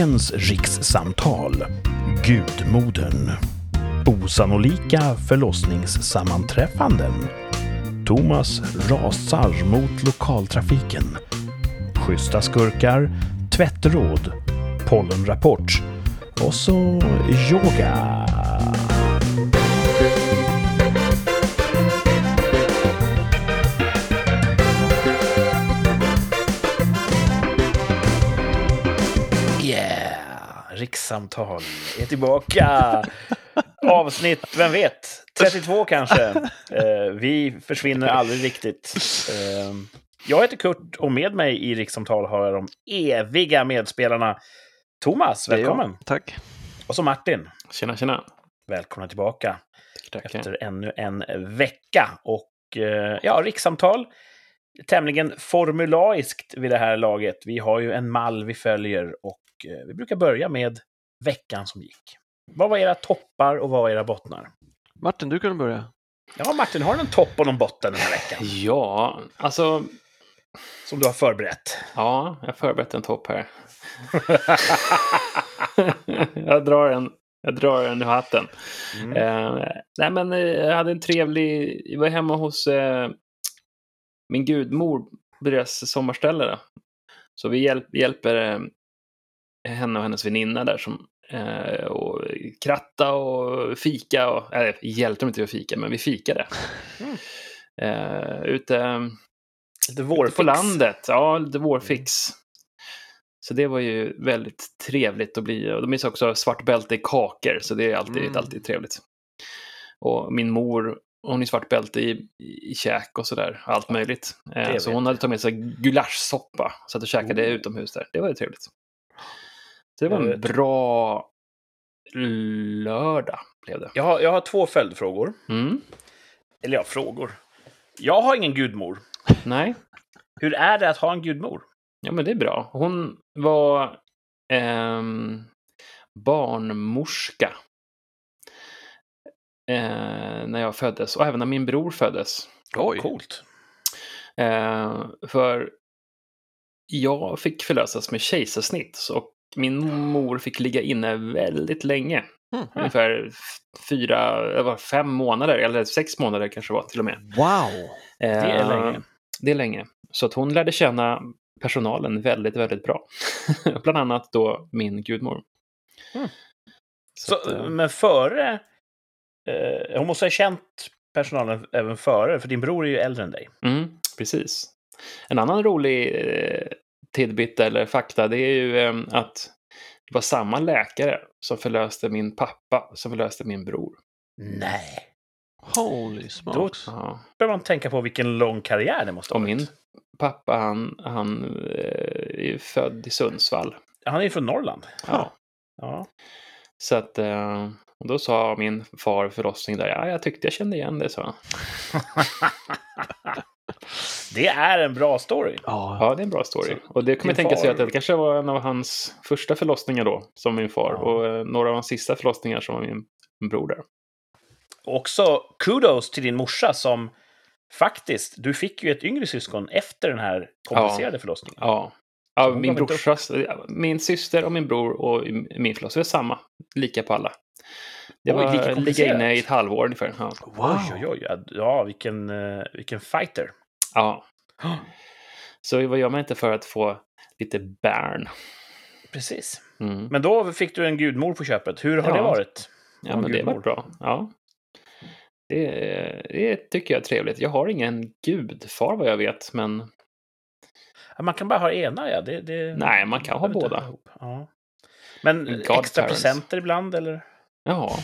Dagens rikssamtal. Gudmodern. Osannolika förlossningssammanträffanden. Thomas rasar mot lokaltrafiken. Schyssta skurkar. Tvättråd. Pollenrapport. Och så yoga. Rikssamtal är tillbaka. Avsnitt, vem vet? 32 kanske. Eh, vi försvinner aldrig riktigt. Eh, jag heter Kurt och med mig i Rikssamtal har jag de eviga medspelarna. Thomas, välkommen. Tack. Och så Martin. Tjena, tjena. Välkomna tillbaka Tackar. efter ännu en vecka. Och eh, ja, rikssamtal. Tämligen formulaiskt vid det här laget. Vi har ju en mall vi följer och eh, vi brukar börja med veckan som gick. Vad var era toppar och vad var era bottnar? Martin, du kan börja. Ja, Martin, har du någon topp och någon botten den här veckan? Ja, alltså, Som du har förberett? ja, jag har förberett en topp här. jag drar en. Jag drar en ur hatten. Mm. Eh, nej, men eh, jag hade en trevlig... Jag var hemma hos eh, min gudmor på deras sommarställe. Då. Så vi hjälp, hjälper eh, henne och hennes väninna där som eh, och kratta och fika. Och, eller hjälpte dem inte att fika, men vi fikade. Mm. Eh, ute Lite Ute på landet, ja, lite vårfix. Så det var ju väldigt trevligt att bli. Och de är också svart bälte i kakor, så det är alltid, Mm. alltid trevligt. Och min mor, hon är svart bälte i, i käk och sådär, allt möjligt. Eh, så hon hade tagit med sig gulaschsoppa, så att jag käkade Oh. utomhus där. Det var ju trevligt. Så det var en vet. bra lördag, blev det. Jag har, jag har två följdfrågor. Mm. Eller ja, frågor. Jag har ingen gudmor. Nej, Hur är det att ha en gudmor? Ja, men det är bra. Hon var ehm, barnmorska eh, när jag föddes och även när min bror föddes. Oj. Coolt. Eh, för jag fick förlösas med kejsarsnitt och min mor fick ligga inne väldigt länge. Mm. Ungefär fyra, det var fem månader, eller sex månader kanske var till och med. Wow! Det är Eh, länge. Det är länge. Så att hon lärde känna personalen väldigt, väldigt bra. Bland annat då min gudmor. Mm. Så, Så, att, eh, men före... Eh, hon måste ha känt personalen även före, för din bror är ju äldre än dig. mm, precis. En annan rolig eh, tidbit eller fakta det är ju eh, att det var samma läkare som förlöste min pappa som förlöste min bror. Nej. Holy smokes. Ja. börjar man tänka på vilken lång karriär det måste ha Och varit. min pappa han, han eh, är ju född i Sundsvall. Han är ju från Norrland. Ja. Ja. Så att, eh, och då sa min far förlossning där, ja, jag tyckte jag kände igen det, sa han. Det är en bra story. Ja. Ja, det är en bra story. Så, och det man din tänka sig att det kanske var en av hans första förlossningar då, som min far. Ja. Och eh, några av hans sista förlossningar som var min bror där. Också kudos till din morsa som faktiskt, du fick ju ett yngre syskon efter den här komplicerade förlossningen. Ja. Ja, min brorsas, min syster och min bror och min förlossning var samma. Lika på alla. Det Oj, var lika ligga komplicerat. inne i ett halvår ungefär. Ja. Wow! Oj, oj, oj. Ja, Ja, vilken, eh, vilken fighter. Ja. Så vad gör man inte för att få lite bärn? Precis. Mm. Men då fick du en gudmor på köpet. Hur har Ja. det varit? Ja, men det var bra. Ja. Det, det tycker jag är trevligt. Jag har ingen gudfar vad jag vet, men Man kan bara ha ena, ja. Det, det... Nej, man kan ha båda. Ja. Men Godparents. extra presenter ibland, eller? ja,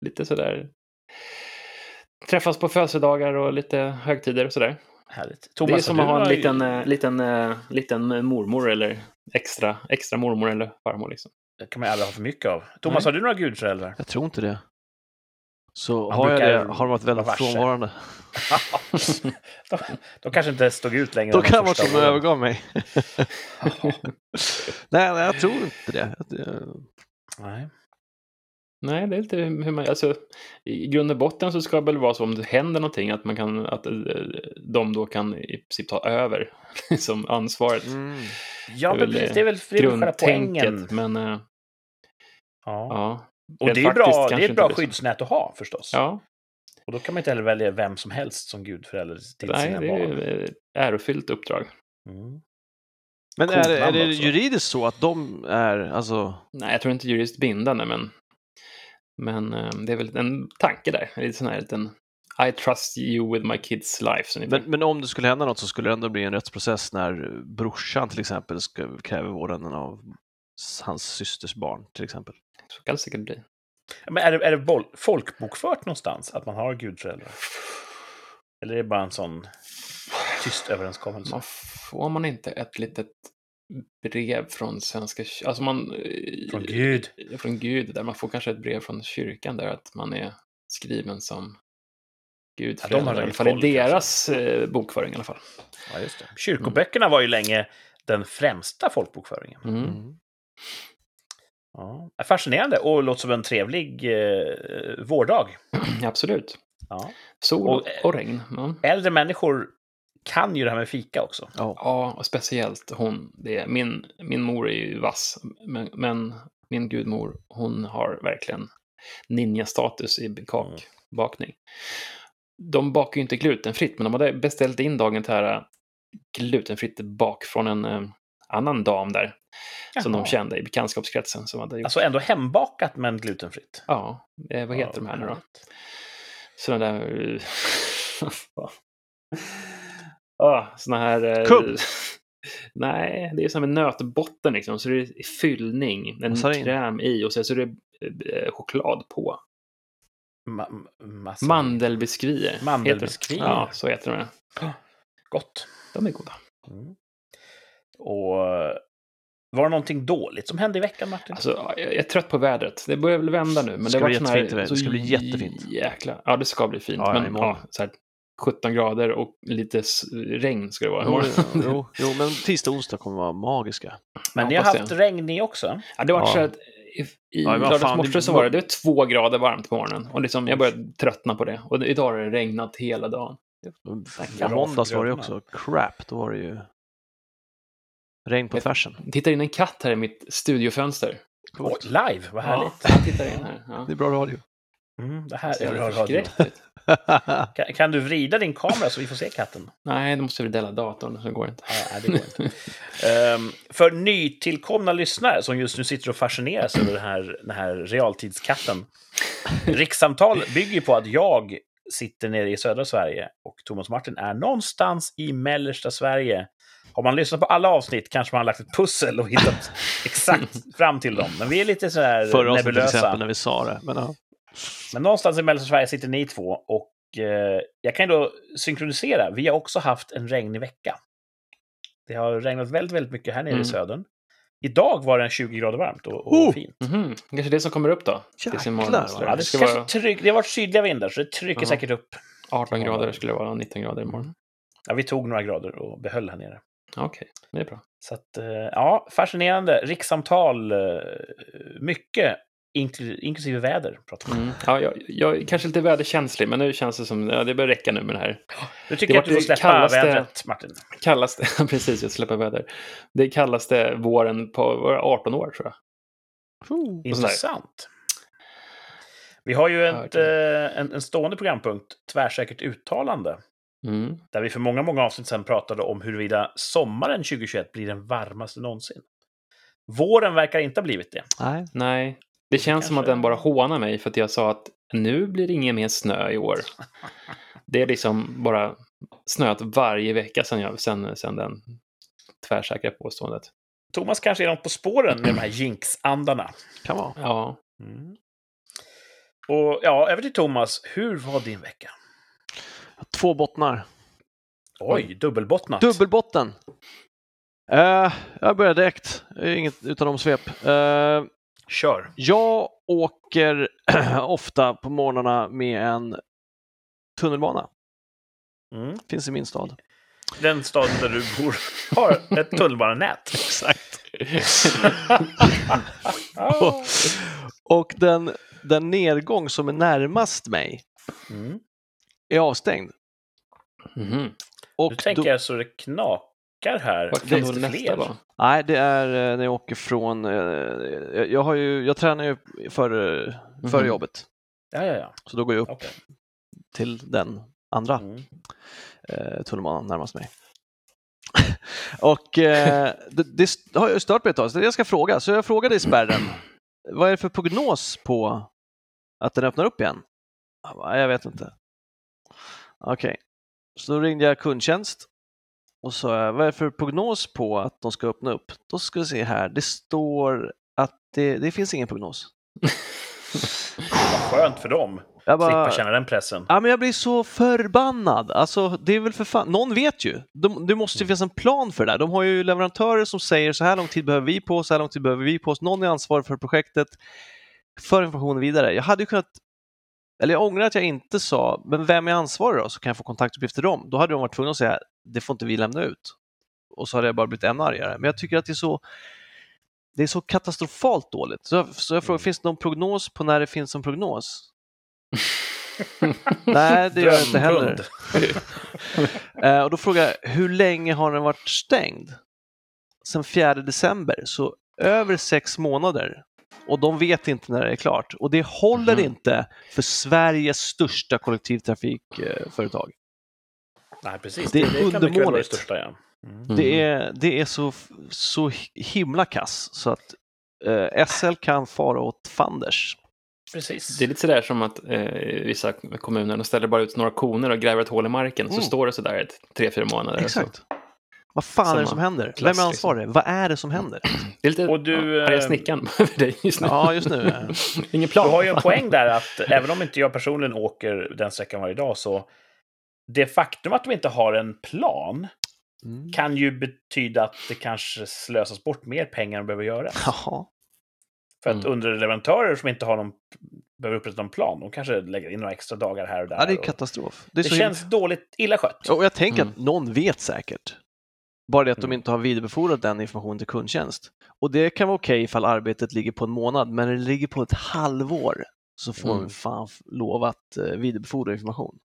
lite sådär. Träffas på födelsedagar och lite högtider och sådär. Härligt. det är Thomas, som att ha en har ju- liten, eh, liten, eh, liten mormor eller extra, extra mormor eller farmor. Liksom. Det kan man ju aldrig ha för mycket av. Thomas, Nej. har du några gudföräldrar? Jag tror inte det. Så Man har jag det har de varit väldigt varse. frånvarande. de, de kanske inte stod ut längre. Då kan det vara att de övergav mig. nej, nej, jag tror inte det. Nej. Nej, det är inte hur man... Alltså, I grund och botten så ska det väl vara så om det händer någonting att, man kan, att eh, de då kan i princip ta över som ansvaret. Mm. Ja, Det är men väl precis, det är väl, det. Grundtänket, men äh, Ja. ja. Och det är, bra, det är ett bra skyddsnät att ha förstås. Ja, Och då kan man inte heller välja vem som helst som gudförälder till nej, sina det barn. är ett ärofyllt uppdrag. Mm. Men Coolt är, är det också. juridiskt så att de är, alltså, Nej, jag tror inte juridiskt bindande, men, men eh, det är väl en tanke där. En liten sån här liten I trust you with my kids life. men, men om det skulle hända något så skulle det ändå bli en rättsprocess när brorsan till exempel ska, kräver vårdnaden av hans systers barn till exempel. Så kan det säkert bli. Men är det, är det folkbokfört någonstans att man har gudföräldrar? Eller är det bara en sån tyst överenskommelse? Man får man inte ett litet brev från Svenska alltså man eh, Från Gud? Från Gud, där man får kanske ett brev från kyrkan där att man är skriven som Gud Ja, de har i alla fall i deras eh, bokföring i alla fall. Ja, just det. Kyrkoböckerna var ju länge den främsta folkbokföringen. Mm. Ja. Fascinerande och låter som en trevlig eh, vårdag. Absolut. Ja. Sol Och- och, regn. Ja. Äldre människor kan ju det här med fika också. Ja. ja, och speciellt hon. Det är, min, min mor är ju vass, men, men min gudmor, hon har verkligen ninja-status i kakbakning. De bakar ju inte glutenfritt, men de hade beställt in dagen till här glutenfritt bak från en eh, annan dam där, som Jaha. de kände i bekantskapskretsen. Som hade gjort. Alltså ändå hembakat men glutenfritt. ja, eh, vad heter Ja, de här nu då? Sådana där... ah, såna här... eh, Kubb? Nej, det är som en nötbotten liksom. Så det är fyllning, en Massarin. kräm i och sen så är det eh, choklad på. Ma- massa- Mandelbiskvier. Mandelbiskvier. det. Ja, så heter de. Gott. De är goda. Mm. Och eh, var det någonting dåligt som hände i veckan, Martin? Alltså, jag är trött på vädret. Det börjar väl vända nu. Men Det ska det bli här- jättefint iväg. Det så ska bli jättefint. Jäkla. Ja, det ska bli fint. Ja, ja, men ja, så här, 17 grader och lite regn ska det vara. Jo, imorgon. jo, jo, men tisdag och onsdag kommer vara magiska. men ni har haft det. regn ni också? Ja, det var Ja. så att i, i Ja, lördags morse så var det, det var två grader varmt på morgonen. Och liksom, jag började tröttna på det. Och idag har det regnat hela dagen. I måndags var det också crap, då var det ju regn på Ett- tvärsen. Tittar in en katt här i mitt studiofönster. Oj, live, vad härligt. Ja, han tittar in här. Ja. Det är bra radio. Mm, det här är bra radio. Kan, kan du vrida din kamera så vi får se katten? Nej, då måste vi dela datorn, så det går inte. Ja, det går inte. Ehm, för nytillkomna lyssnare som just nu sitter och fascineras över den här, den här realtidskatten. Rikssamtal bygger på att jag sitter nere i södra Sverige och Thomas Martin är någonstans i mellersta Sverige. Har man lyssnat på alla avsnitt kanske man har lagt ett pussel och hittat exakt fram till dem. Men vi är lite sådär Förra avsnittet till nebulösa. exempel när vi sa det. Men, ja. Men någonstans i mellersta Sverige sitter ni två och eh, jag kan ju då synkronisera. Vi har också haft en regnig vecka. Det har regnat väldigt, väldigt mycket här nere Mm. i södern. Idag var det 20 grader varmt och, och Oh! fint. Mhm, Kanske det som kommer upp då? Jäklar, Ja, det ska vara tryck, det har varit sydliga vindar, så det trycker Ja. säkert upp. 18 grader skulle det vara, 19 grader imorgon. Ja, vi tog några grader och behöll här nere. Okej, det är bra. Så att, eh, ja, fascinerande. Rikssamtal, eh, mycket, inkl- inklusive väder. Pratar. Mm. Ja, jag, jag är kanske lite väderkänslig, men nu känns det som ja, det börjar räcka nu med det här. Du tycker Det att du får det släppa kallaste- vädret, Martin? Kallaste, precis, jag släpper väder. Det kallaste våren på var det 18 år, tror jag. Oh. Intressant. Vi har ju ett, eh, en, en stående programpunkt, Tvärsäkert uttalande, Mm. där vi för många, många avsnitt sedan pratade om huruvida sommaren 2021 blir den varmaste någonsin. Våren verkar inte ha blivit det. Nej. Nej, det känns som kanske- att den bara hånar mig för att jag sa att nu blir det ingen mer snö i år. Det är liksom bara snöat varje vecka sedan, jag, sedan, sedan den tvärsäkra påståendet. Thomas kanske är något på spåren med de här jinx-andarna. Kan vara. Ja, Mm. Och ja, över till Thomas. Hur var din vecka? Två bottnar. Oj, dubbelbottnat. Dubbelbotten. Uh, jag börjar direkt, inget utan omsvep. Uh, Kör. jag åker ofta på morgnarna med en tunnelbana. Mm. Finns i min stad. Den staden där du bor har ett tunnelbanenät. Exakt. och, och den, den nedgång som är närmast mig Mm. är avstängd. Mhm. Och Du tänker då, alltså det knakar här? Vad kan Finns då det nästa fler? vara? nej, det är eh, när jag åker från... eh, jag- Jag, har ju, jag tränar ju före, före Mhm. jobbet, Ja, ja, ja. så då går jag upp Okej. till den andra Mm. eh, tunnelbanan närmast mig. och eh, det, det har jag stört mig ett tag, så jag ska fråga. Så jag frågade i spärren, vad är det för prognos på att den öppnar upp igen? Jag, bara, jag vet inte. Okej, så då ringde jag kundtjänst och sa, vad är det för prognos på att de ska öppna upp? Då ska vi se här, det står att det, det finns ingen prognos. Vad skönt för dem. Jag bara, Slippa känna den pressen. Ja, men jag blir så förbannad. Alltså, det är väl för fan, någon vet ju. De, det måste ju finnas en plan för det där. De har ju leverantörer som säger så här lång tid behöver vi på oss, så här lång tid behöver vi på oss. Någon är ansvarig för projektet, för informationen vidare. Jag hade ju kunnat, eller jag ångrar att jag inte sa, men vem är ansvarig då? Så kan jag få kontaktuppgifter till dem. Då hade de varit tvungna att säga, det får inte vi lämna ut. Och så hade jag bara blivit ännu argare. Men jag tycker att det är så det är så katastrofalt dåligt. Så jag, så jag frågar, Mm. finns det någon prognos på när det finns en prognos? Nej, det gör jag inte heller. Eh, och då frågar jag, hur länge har den varit stängd? Sen 4 december, så över sex månader. Och de vet inte när det är klart. Och det håller Mhm. inte för Sveriges största kollektivtrafikföretag. Nej, precis. Det är det undermåligt. största, ja. Mm. Det är, det är så, så himla kass så att eh, SL kan fara åt fanders. Precis. Det är lite sådär som att eh, vissa kommuner ställer bara ut några koner och gräver ett hål i marken. Så Mm. står det sådär ett, tre, fyra månader. Exakt. Vad fan är det Samma som händer? klass, Vem är liksom. ansvarig? Vad är det som händer? Så, det är lite Och du, ja, arga snickaren över dig just nu. Ja, just nu. eh, Ingen Du plan. har ju en poäng där att även om inte jag personligen åker den sträckan varje dag så det faktum att de inte har en plan Mm. kan ju betyda att det kanske slösas bort mer pengar än de behöver göra. Jaha. För att Mm. underleverantörer som inte har någon, behöver upprätta någon plan, de kanske lägger in några extra dagar här och där. Ja, det är katastrof. Det, är det så känns dåligt, illa skött. Och jag tänker Mm. att någon vet säkert. Bara det att de Mm. inte har vidarebefordrat den informationen till kundtjänst. Och det kan vara okej ifall arbetet ligger på en månad, men när det ligger på ett halvår så får Mm. fan lov att eh, vidarebefordra information.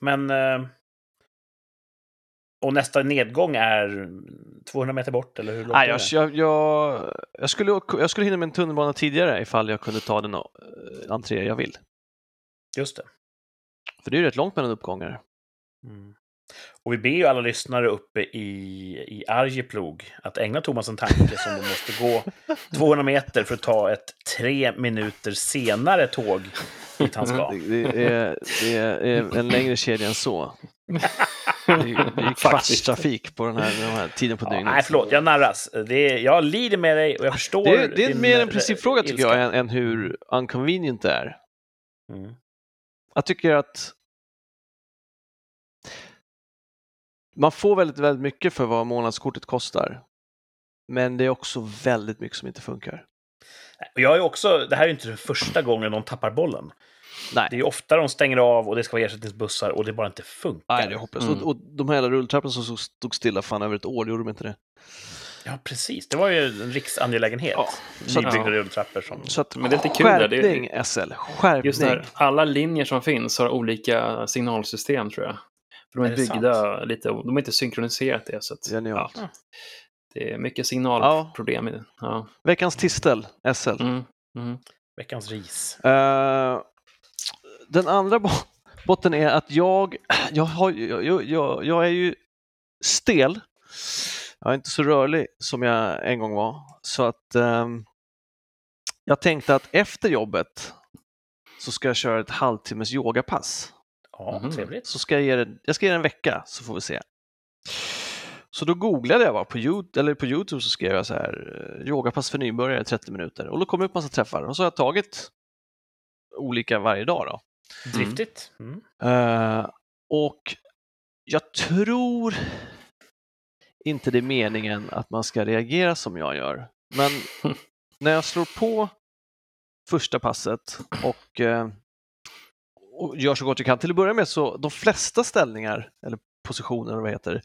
Men... eh, Och nästa nedgång är 200 meter bort, eller hur långt Nej, är jag, det? jag, jag, skulle, jag skulle hinna med en tunnelbana tidigare ifall jag kunde ta den eh, entré jag vill. Just det. För det är ju rätt långt mellan uppgångar. Mm. Och vi ber ju alla lyssnare uppe i, i Arjeplog att ägna Thomas en tanke som de måste gå 200 meter för att ta ett tre minuter senare tåg dit han ska. Det, är, det är en längre kedja än så. Det är, det är kvartstrafik på den här, den här tiden på Ja, dygnet. nej, förlåt, jag narras. Det är, jag lider med dig och jag förstår det, är, det är mer en eh, principfråga tycker ilska. jag än, än hur unconvenient det är. Mm. Jag tycker att man får väldigt, väldigt mycket för vad månadskortet kostar. Men det är också väldigt mycket som inte funkar. Jag är också, det här är inte den första gången någon tappar bollen. Nej. Det är ju ofta de stänger av och det ska vara ersättningsbussar och det bara inte funkar. Nej, det är hopplöst. Mm. Och, och de här jävla rulltrapporna som stod- stilla fan över ett år, gjorde de inte det? Ja, precis. Det var ju en riksangelägenhet. Ja, Nybyggda Ja. rulltrappor som... Så att, Men det är lite kul där, det- skärpning SL, skärpning. Just när alla linjer som finns har olika signalsystem tror jag. För de är, Är byggda lite, de har inte synkroniserat det. Så att, Genialt. ja, det är mycket signalproblem i det. Ja. Veckans tistel, SL. Mm. Mm. Veckans ris. Eh, den andra bo- botten är att jag, jag, har, jag, jag, jag är ju stel. Jag är inte så rörlig som jag en gång var. Så att ehm, jag tänkte att efter jobbet så ska jag köra ett halvtimmes yogapass. Ja, Mhm. trevligt. Så ska jag ge det, jag ska ge det en vecka så får vi se. Så då googlade jag bara på YouTube, eller på YouTube så skrev jag så här eh, yogapass för nybörjare 30 minuter och då kom det upp massa träffar och så har jag tagit olika varje dag då. Driftigt. Mm. Eh, och jag tror inte det är meningen att man ska reagera som jag gör. Men när jag slår på första passet och, eh, och gör så gott jag kan, till att börja med så de flesta ställningar, eller positioner vad heter,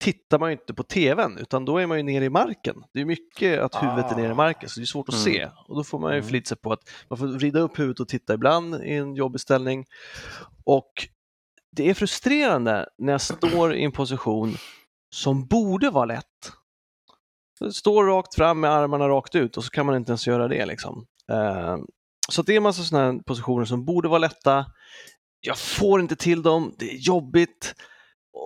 tittar man ju inte på tvn utan då är man ju nere i marken. Det är mycket att huvudet är nere i Ah. marken så det är svårt att Mm. se. Och då får man ju Mm. förlita sig på att man får vrida upp huvudet och titta ibland i en jobbig ställning. Och det är frustrerande när jag står i en position som borde vara lätt. Står rakt fram med armarna rakt ut och så kan man inte ens göra det. Liksom. Eh, Så det är en massa sådana positioner som borde vara lätta. Jag får inte till dem, det är jobbigt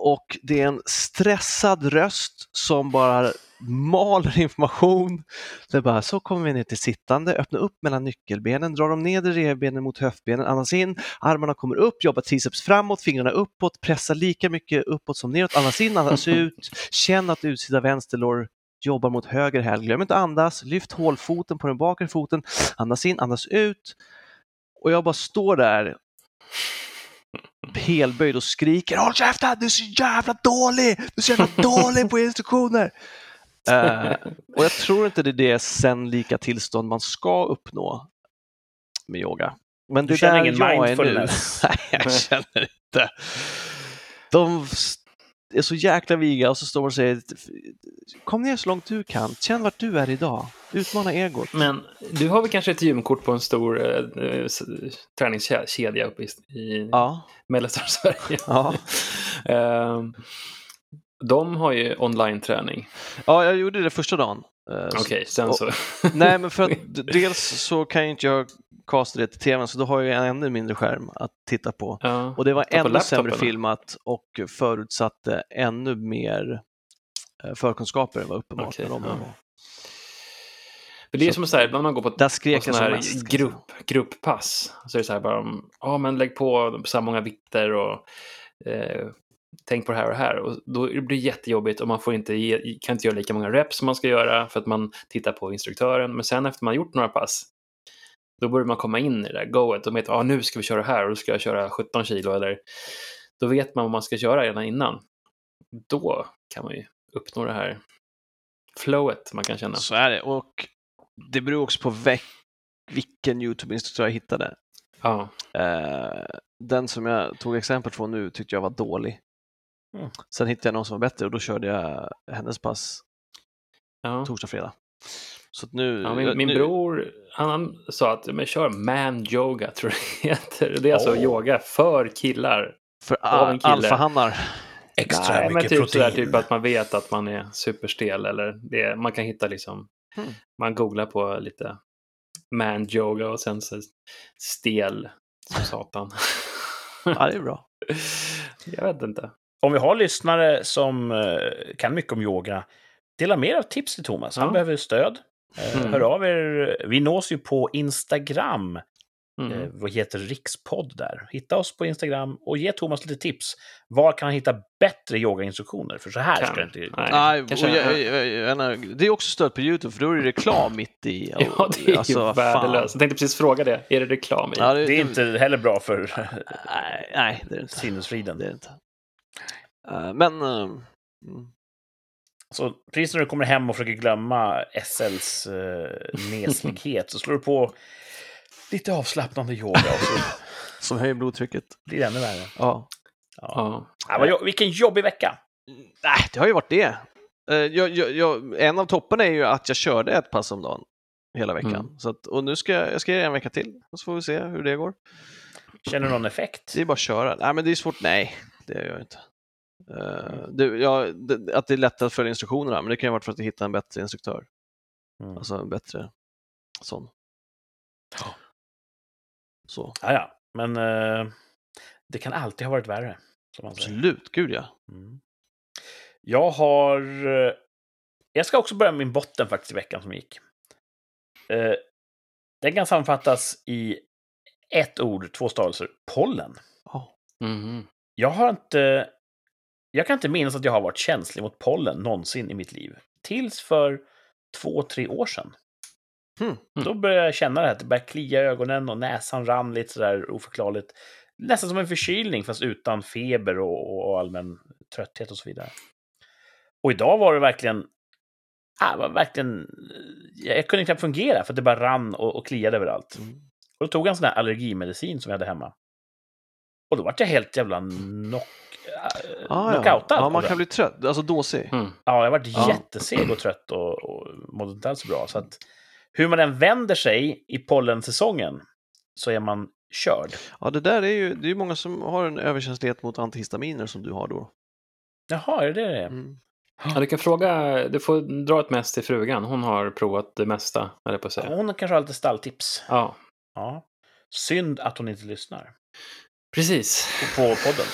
och det är en stressad röst som bara maler information. Det bara, så kommer vi ner till sittande, öppna upp mellan nyckelbenen, dra de nedre revbenen mot höftbenen, andas in, armarna kommer upp, jobba triceps framåt, fingrarna uppåt, pressa lika mycket uppåt som neråt, andas in, andas ut, känn att utsida vänster lår jobbar mot höger häl. Glöm inte att andas, lyft hålfoten på den bakre foten, andas in, andas ut. Och jag bara står där helböjd och skriker Håll käften, du är så jävla dålig! Du är så jävla dålig på instruktioner! Eh, och jag tror inte det är det sen lika tillstånd man ska uppnå med yoga. Men Du det känner ingen nu, mindfulness? nej jag känner inte. De är så jäkla viga och så står de och säger Kom ner så långt du kan, känn vart du är idag, utmana egot. Men du har väl kanske ett gymkort på en stor eh, träningskedja uppe i, i Ja, mellersta Sverige? ja. Ehm, de har ju online-träning. ja, jag gjorde det första dagen. Eh, Okej, sen och- så. Nej, men för att dels så kan ju inte jag casta det till tvn så då har jag en ännu mindre skärm att titta på. Ja. Och det var på ännu sämre filmat och förutsatte ännu mer eh, förkunskaper än vad uppenbart med dem ja. var. För det är Så- som så här, när man går på, Där på skrek här mest. liksom. grupp, grupppass. Så är det så här bara, ja men lägg på så här många vikter och eh, tänk på det här och det här. Och då blir det jättejobbigt och man får inte ge, kan inte göra lika många reps som man ska göra för att man tittar på instruktören. Men sen efter man gjort några pass, då börjar man komma in i det där goet och vet, ja nu ska vi köra här och då ska jag köra 17 kilo eller då vet man vad man ska köra redan innan. Då kan man ju uppnå det här flowet man kan känna. Så är det. Och det beror också på veck- vilken YouTube-instruktör jag hittade. Ja. Eh, den som jag tog exempel från nu tyckte jag var dålig. Mm. Sen hittade jag någon som var bättre och då körde jag hennes pass ja. torsdag, fredag. Så att nu, Ja, min, min nu, bror han, han sa att men kör man yoga, tror jag det heter. Det är alltså Åh. yoga för killar. för av en a- kille. alfahannar. Extra Nej, men mycket typ protein. sådär typ att man vet att man är superstel eller det, man kan hitta liksom, Hmm. man googlar på lite man yoga och sen så stel som satan. Ja, det är bra. jag vet inte. Om vi har lyssnare som eh, kan mycket om yoga, dela mer av tips till Thomas. Han Ja. behöver stöd. Mm. Hör av er. Vi nås ju på Instagram. Mm. Eh, vad heter Rikspodd där. Hitta oss på Instagram och ge Thomas lite tips. Var kan han hitta bättre yogainstruktioner? För så här Kan. ska det inte... Nej. Nej, jag, jag, jag, jag, det är också stört på YouTube för då är det reklam mitt i. och- Ja, det är alltså, ju värdelöst. Jag tänkte precis fråga det. Är det reklam i? Ja, Det är inte heller bra för Nej, nej, det är det inte. sinnesfriden. Det är det inte. Eh, men... mm. Så precis när du kommer hem och försöker glömma SLs eh, neslighet så slår du på lite avslappnande yoga och så som höjer blodtrycket. blir det ännu värre. Ja. Ja. Ja. Ja, vad jo- vilken jobbig vecka! Nej, det har ju varit det. Eh, Jag, jag, jag, en av topparna är ju att jag körde ett pass om dagen hela veckan. Mm. Så att, och nu ska jag, jag ska göra en vecka till och så får vi se hur det går. Känner du någon effekt? Det är bara att köra. Nej, men det är svårt. Nej, det gör jag inte. Eh, det, ja, det, att det är lätt att följa instruktionerna, men det kan ju vara för att jag hittar en bättre instruktör. Mm. Alltså en bättre sån. Så, Ja, ja. Men eh, det kan alltid ha varit värre. Som man säger. absolut. Gud ja. Mm. Jag har... eh, Jag ska också börja med min botten faktiskt i veckan som gick. Eh, Den kan sammanfattas i ett ord, två stavelser. Pollen. Ja. Mhm. Jag har inte... Jag kan inte minnas att jag har varit känslig mot pollen någonsin i mitt liv. Tills för två, tre år sedan. Hmm. Då började jag känna det här, det började klia i ögonen och näsan rann lite sådär oförklarligt. Nästan som en förkylning fast utan feber och, och allmän trötthet och så vidare. Och idag var det verkligen... Ah, var verkligen jag kunde knappt fungera för att det bara rann och, och kliade överallt. Mm. Och då tog jag en sån här allergimedicin som jag hade hemma. Och då vart jag helt jävla knock, äh, Ah, knockoutad. ja. ja, man kan bli trött, alltså dåsig. Mm. Ja, jag varit Ja. jätteseg och trött och, och mådde inte alls så bra. Så att hur man än vänder sig i pollensäsongen så är man körd. Ja, det där är ju, det är många som har en överkänslighet mot antihistaminer som du har då. Jaha, är det det? Mm. Ja, du kan fråga, du får dra ett mest till frugan. Hon har provat det mesta, eller på att säga. Hon kanske har lite stalltips. Ja, Ja. Synd att hon inte lyssnar precis. på podden.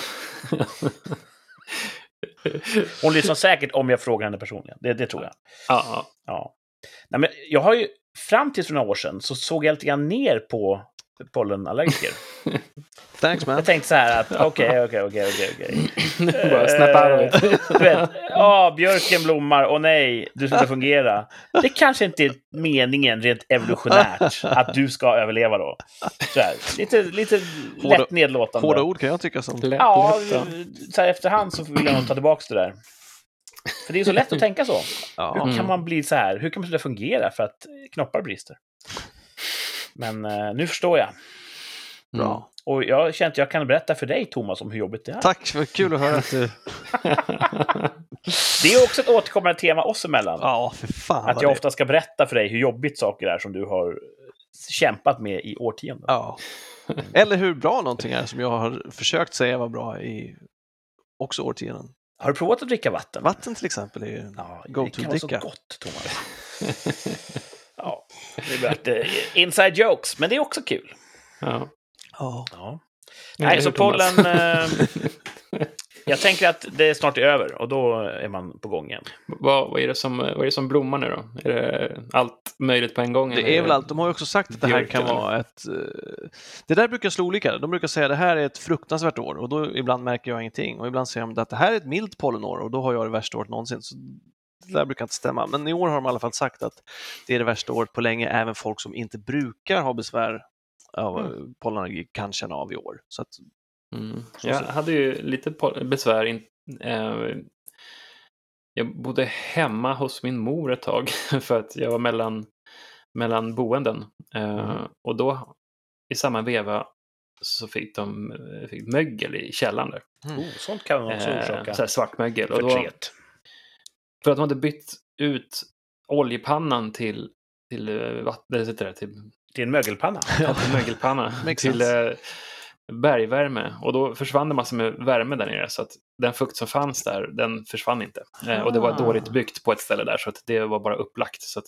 Hon lyssnar säkert om jag frågar henne personligen. Det, det tror jag. Ja, ja. Ja. Nej, men jag har ju, fram till för några år sedan så såg jag lite grann ner på pollenallergiker. Thanks man. Jag tänkte så här att okej, okej, okej, okej, okej. Bara snap out of it. Du vet, ja, björken blommar, och nej, du ska inte fungera. Det kanske inte är meningen rent evolutionärt att du ska överleva då. Så här, lite lite Hårda- lätt nedlåtande. Hårda ord kan jag tycka som. Lätt, Ja, så här efterhand så vill jag nog ta tillbaka det där. För det är så lätt att tänka så. Ja. Hur kan man bli så här? Hur kan man sluta fungera för att knoppar brister? Men eh, nu förstår jag. Bra. Och jag känner att jag kan berätta för dig, Thomas, om hur jobbigt det är. Tack, vad kul att höra att du... Det är också ett återkommande tema oss emellan. Ja, för fan att jag det- ofta ska berätta för dig hur jobbigt saker är som du har kämpat med i årtionden. Ja. Eller hur bra någonting är som jag har försökt säga var bra i också årtionden. Har du provat att dricka vatten? Vatten till exempel är ju en Ja, det go-to kan vara så gott, Thomas. ja, det blir lite inside jokes, men det är också kul. Ja. Ja. Ja. Nej, så pollen... Eh, jag tänker att det snart är över och då är man på gång igen. vad, vad, är det som, vad är det som blommar nu då? Är det allt möjligt på en gång? eller Det är väl allt. De har ju också sagt att det här kan vara ett... eh, Det där brukar slå olika. De brukar säga att det här är ett fruktansvärt år och då ibland märker jag ingenting. Och ibland säger de att det här är ett milt pollenår och då har jag det värsta året någonsin. Så det där brukar inte stämma. Men i år har de i alla fall sagt att det är det värsta året på länge. Även folk som inte brukar ha besvär av mm. pollenallergi kan känna av i år. Så att, Mm. Jag hade ju lite besvär. In, eh, jag bodde hemma hos min mor ett tag för att jag var mellan, mellan boenden. Eh, Mm. Och då i samma veva så fick de eh, fick mögel i källaren där. Oh, sånt kan också Eh, orsaka så här svart mögel. Och då, förtret. för att de hade bytt ut oljepannan till, till, eh, vatten, eller sitter det, till Det är en mögelpanna. ja. till mögelpanna Makes till eh, bergvärme. Och då försvann det massor med värme där nere. Så att den fukt som fanns där, den försvann inte. Eh, och det var Ah. dåligt byggt på ett ställe där, så att det var bara upplagt. Så att,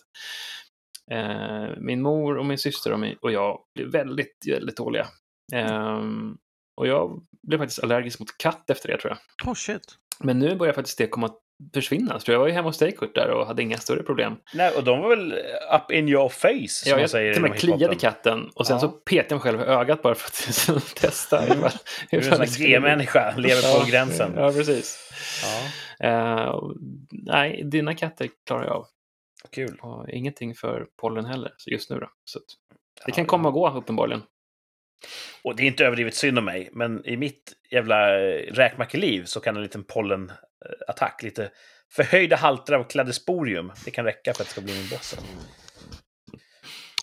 eh, min mor och min syster och, min, och jag blev väldigt, väldigt dåliga. Ehm, och jag blev faktiskt allergisk mot katt efter det, tror jag. oh shit. Men nu börjar faktiskt det komma försvinna. Så jag var ju hemma hos dig, Kurt, där och hade inga större problem. Nej, och de var väl up in your face, som Ja, jag säger till och med kliade katten och sen Ja. så petade jag mig själv i ögat bara för att testa. Du är en sån G-människa, lever på gränsen. Ja, precis. Ja, och, nej, dina katter klarar jag av. kul. Och ingenting för pollen heller så just nu då. Så det kan komma och gå uppenbarligen. Och det är inte överdrivet synd om mig, men i mitt jävla eh, räkmackeliv så kan en liten pollenattack, lite förhöjda halter av kladesporium, det kan räcka för att det ska bli min boss.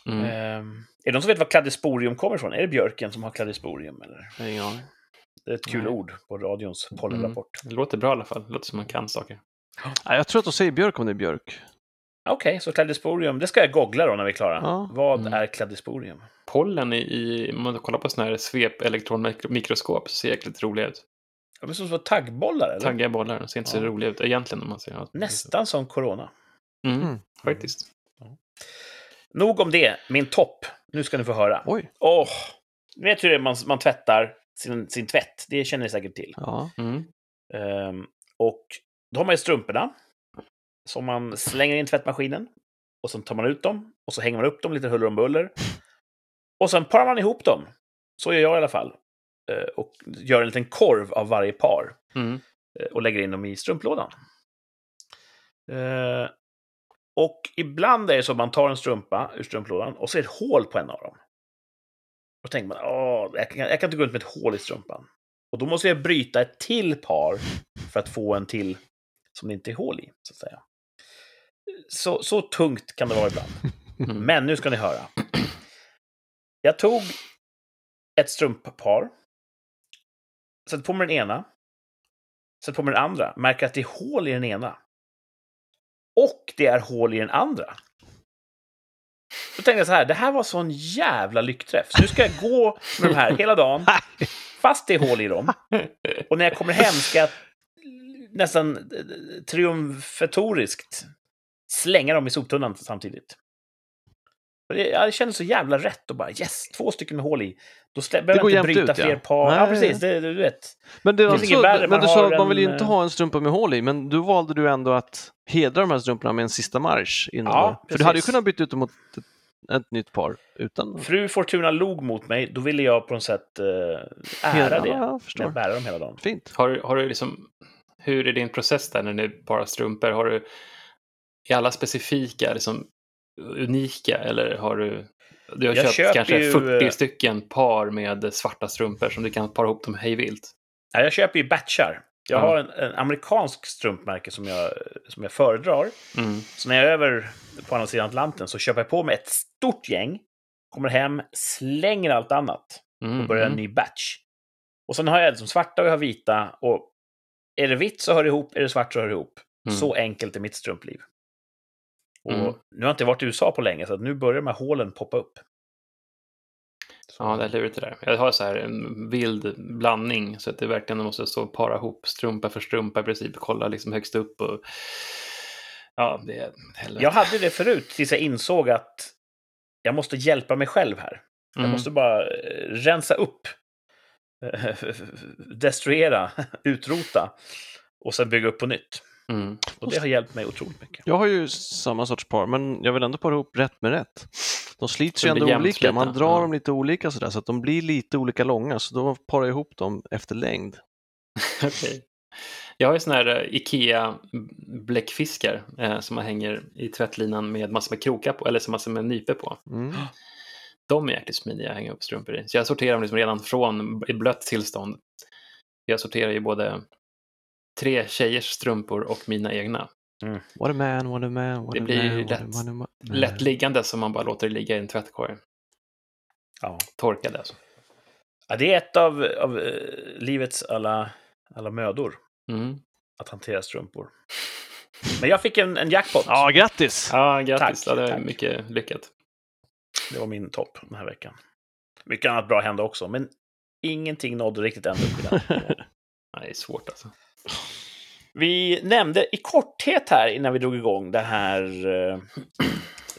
Mm. Ehm, är det någon som vet var kladesporium kommer ifrån? Är det björken som har kladesporium? Eller? Ingen aning. Det är ett kul Nej. ord på radions pollenrapport. Det låter bra i alla fall. Det låter som man kan saker. Nej, jag tror att de säger björk om det är björk. Okej, så kladesporium, det ska jag googla då när vi är klara. Ja. Vad Mm. är kladesporium? Pollen i, i om man kollar på sådana här svep elektronmikroskop så ser jäkligt roliga ut. Ja, men som små taggbollar, eller? Taggiga bollar, de ser inte så Ja. roliga ut egentligen om man ser. Nästan som corona. Mm, Mm. Faktiskt. Nog om det, min topp. Nu ska ni få höra. Oj. Åh! Ni vet hur det är man, man tvättar sin, sin tvätt? Det känner ni säkert till. Ja. Mm. Ehm, och då har man ju strumporna som man slänger in i tvättmaskinen. Och sen tar man ut dem och så hänger man upp dem lite huller om buller. Och sen parar man ihop dem. Så gör jag i alla fall. Eh, och gör en liten korv av varje par. Mm. eh, och lägger in dem i strumplådan. Eh, och ibland är det så att man tar en strumpa ur strumplådan och så är det ett hål på en av dem. Och tänker man, åh, jag kan, jag kan inte gå runt med ett hål i strumpan. Och då måste jag bryta ett till par för att få en till som det inte är hål i, så att säga. Så, så tungt kan det vara ibland. Mm. Men nu ska ni höra. Jag tog ett strumppar sätter på mig den ena, sätter på mig den andra, märker att det är hål i den ena. Och det är hål i den andra. Då tänkte jag så här, det här var sån jävla lyckträff. Så nu ska jag gå med de här hela dagen, fast det är hål i dem. Och när jag kommer hem ska jag nästan eh, triumfatoriskt slänga dem i soptunnan samtidigt. Det, det kändes så jävla rätt och bara yes, två stycken med hål i. Då behöver jag inte bryta ut, fler ja. par. Nej, Ja, precis. Det, du vet. Men, det, är finns alltså, men man du sa att man vill ju inte eh, ha en strumpa med hål i, men då valde du ändå att hedra de här strumporna med en sista marsch innan. Ja. För du hade ju kunnat byta ut dem mot ett, ett nytt par utan... Fru Fortuna log mot mig. Då ville jag på något sätt eh, ära det. Ja, jag Med att förstår. bära dem hela dagen. Fint. Har, du- har du liksom, hur är din process där när det är bara strumpor? Har du, är alla specifika, liksom unika eller har du, du har Jag köpt kanske ju, 40 eh, stycken par med svarta strumpor som du kan para ihop dem hejvilt? Ja, jag köper ju batchar. Jag Ja. har en, en amerikansk strumpmärke som jag, som jag föredrar. Mm. Så när jag är över på andra sidan Atlanten så köper jag på mig ett stort gäng, kommer hem, slänger allt annat Mm. och börjar en mm. ny batch. Och sen har jag liksom svarta och jag har vita. Och är det vitt så hör det ihop, är det svart så hör det ihop. Mm. Så enkelt är mitt strumpliv. Och Mm. nu har jag inte varit i USA på länge, så att nu börjar de här hålen poppa upp. Så- Ja, det är lurigt det där. Jag har så här en vild blandning så att det verkligen måste stå och para ihop strumpa för strumpa i princip. Kolla liksom högst upp och... Ja, det är helvete. Jag hade det förut, tills jag insåg att jag måste hjälpa mig själv här. Jag Mm. måste bara eh, rensa upp, eh, destruera, utrota och sen bygga upp på nytt. Mm. Och det har hjälpt mig otroligt mycket. Jag har ju samma sorts par, men jag vill ändå para ihop rätt med rätt. De slits Så ju ändå olika, man drar Ja. dem lite olika sådär, så att de blir lite olika långa, så då parar jag ihop dem efter längd. Okej. Jag har ju såna här eh, Ikea-bläckfiskar eh, som man hänger i tvättlinan med massor med krokar på, eller som massor med nypor på. Mm. De är jäkligt smidiga att hänga upp strumpor i. Så jag sorterar dem liksom redan från i blött tillstånd. Jag sorterar ju både tre tjejers strumpor och mina egna. What a man, what a man, what Det a blir man, lätt- man, what a man. Lätt liggande som man bara låter det ligga i en tvättkorg. Ja. Torkade alltså. Ja, det är ett av, av eh, livets alla, alla mödor, Mm. att hantera strumpor. Men jag fick en, en jackpot. Ja, grattis! Ja, grattis. Tack, ja, det är tack. mycket lyckat. Det var min topp den här veckan. Mycket annat bra hände också, men ingenting nådde riktigt ända upp i den. Nej, det är svårt alltså. Vi nämnde i korthet här innan vi drog igång det här eh,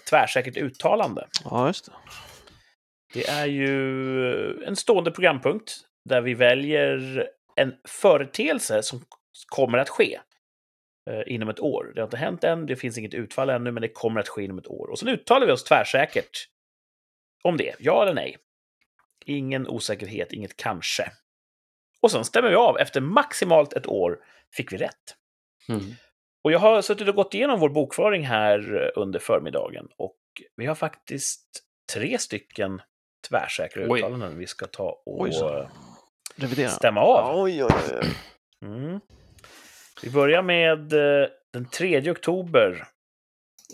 tvärsäkert uttalande. Ja, just det. Det är ju en stående programpunkt där vi väljer en företeelse som kommer att ske eh, inom ett år. Det har inte hänt än, det finns inget utfall ännu, men det kommer att ske inom ett år. Och sen uttalar vi oss tvärsäkert om det, ja eller nej. Ingen osäkerhet, inget kanske. Och sen stämmer vi av. Efter maximalt ett år fick vi rätt. Mm. Och jag har suttit och gått igenom vår bokföring här eh, under förmiddagen och vi har faktiskt tre stycken tvärsäkra Oj. uttalanden vi ska ta och Revidera. stämma av. Oj, oj, oj. Mm. Vi börjar med eh, den 3 oktober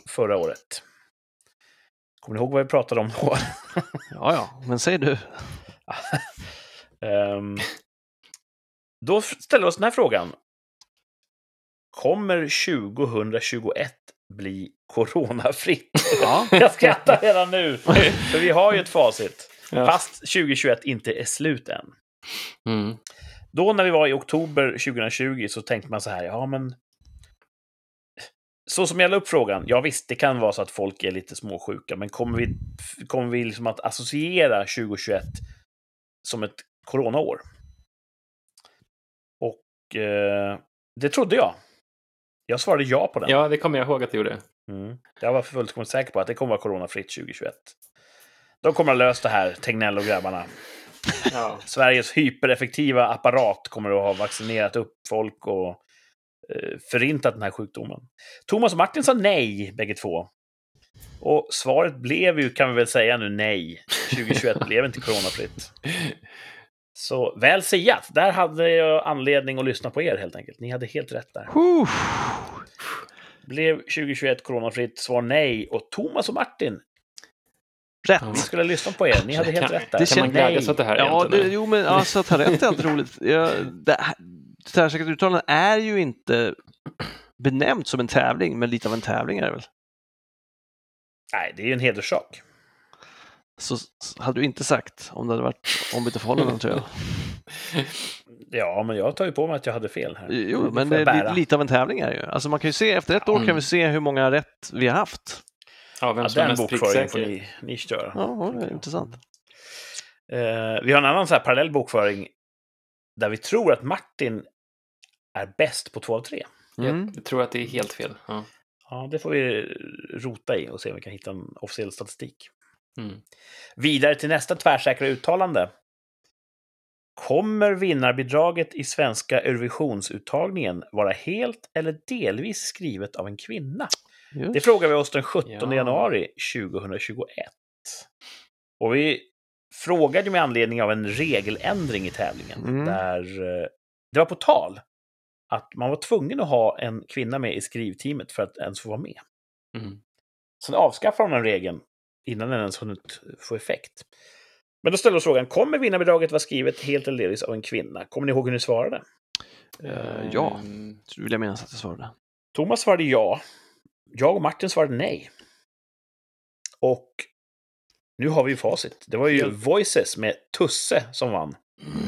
förra året. Kommer ni ihåg vad vi pratade om då? Ja, ja, men säg du. Ehm, då ställer vi oss den här frågan. Kommer 2021 bli coronafritt? Ja. Jag skrattar redan nu, för vi har ju ett facit. Ja. Fast 2021 inte är slut än. Mm. Då när vi var i oktober 2020 så tänkte man så här, ja men... Så som jag la upp frågan, ja visst, det kan vara så att folk är lite småsjuka, men kommer vi, kommer vi liksom att associera 2021 som ett coronaår? Och eh, det trodde jag. Jag svarade ja på den. Ja, det kommer jag ihåg att du gjorde. Mm. Jag var fullkomligt säker på att det kommer vara coronafritt 2021. De kommer ha löst det här, Tegnell och grabbarna. Ja. Sveriges hypereffektiva apparat kommer att ha vaccinerat upp folk och eh, förintat den här sjukdomen. Thomas och Martin sa nej, bägge två. Och svaret blev ju, kan vi väl säga nu, nej. 2021 blev inte coronafritt. Så väl siat. Där hade jag anledning att lyssna på er helt enkelt. Ni hade helt rätt där. Blev 2021 coronafritt? Svar nej. Och Thomas och Martin rätt. Vi skulle ha lyssnat på er. Ni hade helt rätt där. det Kan man glädjas åt det här Ja, det, jo, men alltså, att ha rätt är alltid roligt. Ja, det, här- tvärsäkert uttalande är ju inte benämnt som en tävling, men lite av en tävling är det väl? Nej, det är ju en hederssak. Så hade du inte sagt om det hade varit ombytta förhållanden tror jag. Ja, men jag tar ju på mig att jag hade fel här. Jo, Det men det är lite av en tävling är det ju. Alltså man kan ju se, efter ett år Mm. kan vi se hur många rätt vi har haft. Ja, vem Ja, som är den mest bokföringen får pricksäker. ni, ni köra. Ja, det är intressant. Eh, vi har en annan så här parallell bokföring där vi tror att Martin är bäst på två av tre. Mm. Jag tror att det är helt fel. Ja. Ja, det får vi rota i och se om vi kan hitta en officiell statistik. Mm. Vidare till nästa tvärsäkra uttalande. Kommer vinnarbidraget i svenska Eurovisionsuttagningen vara helt eller delvis skrivet av en kvinna? Just. Det frågar vi oss den 17 Ja. januari 2021. Och vi frågade med anledning av en regeländring i tävlingen. Mm. Där eh, det var på tal att man var tvungen att ha en kvinna med i skrivteamet för att ens få vara med. Mm. Sen avskaffade de den regeln innan den ens hunnit få effekt. Men då ställde vi oss frågan, kommer vinnarbidraget vara skrivet helt eller delvis av en kvinna? Kommer ni ihåg hur ni svarade? Eh, ja, Mm. så vill jag minnas att jag svarade. Thomas svarade ja. Jag och Martin svarade nej. Och nu har vi ju facit. Det var ju Helt- Voices med Tusse som vann.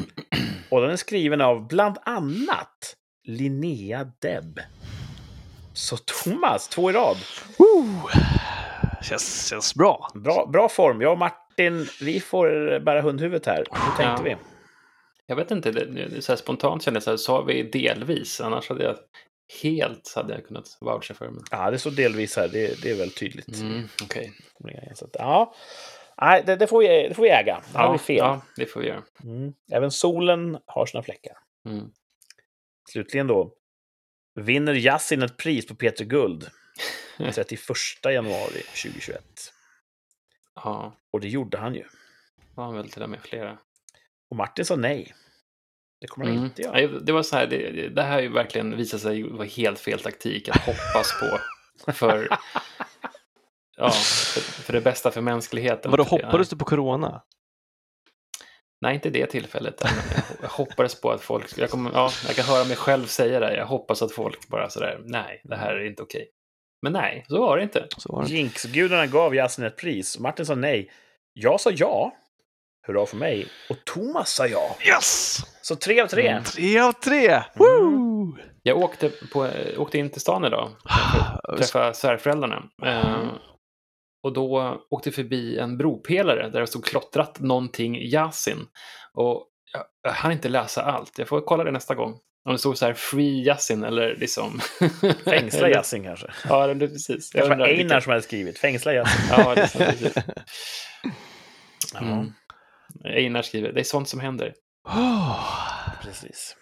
Och den är skriven av bland annat Linnea Deb. Så Thomas, två i rad. Woo! Känns, känns bra. Bra, bra form. Jag och Martin, vi får bära hundhuvudet här. Hur tänkte Ja. vi? Jag vet inte, det, det, så här spontant kände jag så här, sa vi delvis, annars hade jag helt hade jag kunnat voucha för. Men... Ja, det står delvis här. Det, det är väl tydligt. Mm, okej. Så att, ja. Nej, det, det, får vi, det får vi äga. Det har vi fel. ja, det får vi göra. Mm. Även solen har sina fläckar. Mm. Slutligen då. Vinner Yasin ett pris på Peter Guld 31 januari 2021. Ja, Och det gjorde han ju. var han väl till och med flera. Och Martin sa nej. Det kommer han Mm. inte göra. Det var så här, det, det här ju verkligen visat sig vara helt fel taktik att hoppas på för, ja, för, för det bästa för mänskligheten. Vadå, hoppades du på corona? Nej, inte det tillfället. Jag hoppades på att folk... Jag, kommer, ja, jag kan höra mig själv säga det. Jag hoppas att folk bara sådär, nej, det här är inte okej. Men nej, så var det inte. Var det. Jinx-gudarna gav Yasin ett pris. Martin sa nej. Jag sa ja. Hurra för mig. Och Thomas sa ja. Yes! Så tre av tre. Mm. Tre av tre! Woo! Jag åkte, på, åkte in till stan idag för att träffa svärföräldrarna. Eh, och då åkte jag förbi en bropelare där det stod klottrat någonting Yasin. Och jag, jag hann inte läsa allt. Jag får kolla det nästa gång. Om det stod så här Free Yasin eller liksom... Fängsla Yasin kanske. Ja, det, precis. Det var vilka- Einar som hade skrivit. Fängsla Yasin. Ja, det är sant. Precis. Mm. Einar skriver, det är sånt som händer. Oh. precis.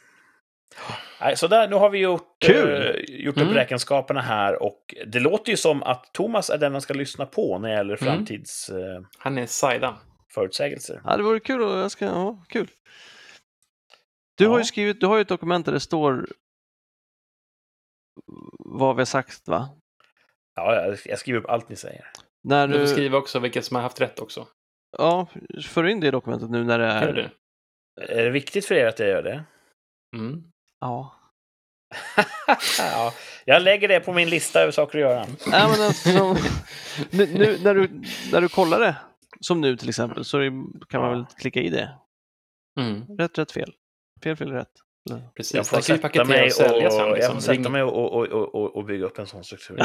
Nej, så där, nu har vi gjort, Kul. eh, gjort upp Mm. räkenskaperna här och det låter ju som att Thomas är den man ska lyssna på när det gäller Mm. framtidsförutsägelser. Han är Saida. förutsägelser. Ja, det vore kul. och Jag ska, ja, kul. Du har Ja. ju skrivit, du har ju ett dokument där det står vad vi har sagt, va? Ja, jag- skriver upp allt ni säger. När Du får du, skriva också vilka som har haft rätt också. ja, för in det i dokumentet nu när det Är det? Är det viktigt för er att jag gör det? Mm. Ja. ja, jag lägger det på min lista över saker att göra. Nej, men alltså, nu, nu när, du, när du kollar det, som nu till exempel, så kan man väl klicka i det. Mm. Rätt, rätt, fel. Fel, fel, rätt. Precis, Jag får sätta mig och säljas och, sen. jag Liksom. får sätta mig och, och, och, och, bygga upp en sån struktur.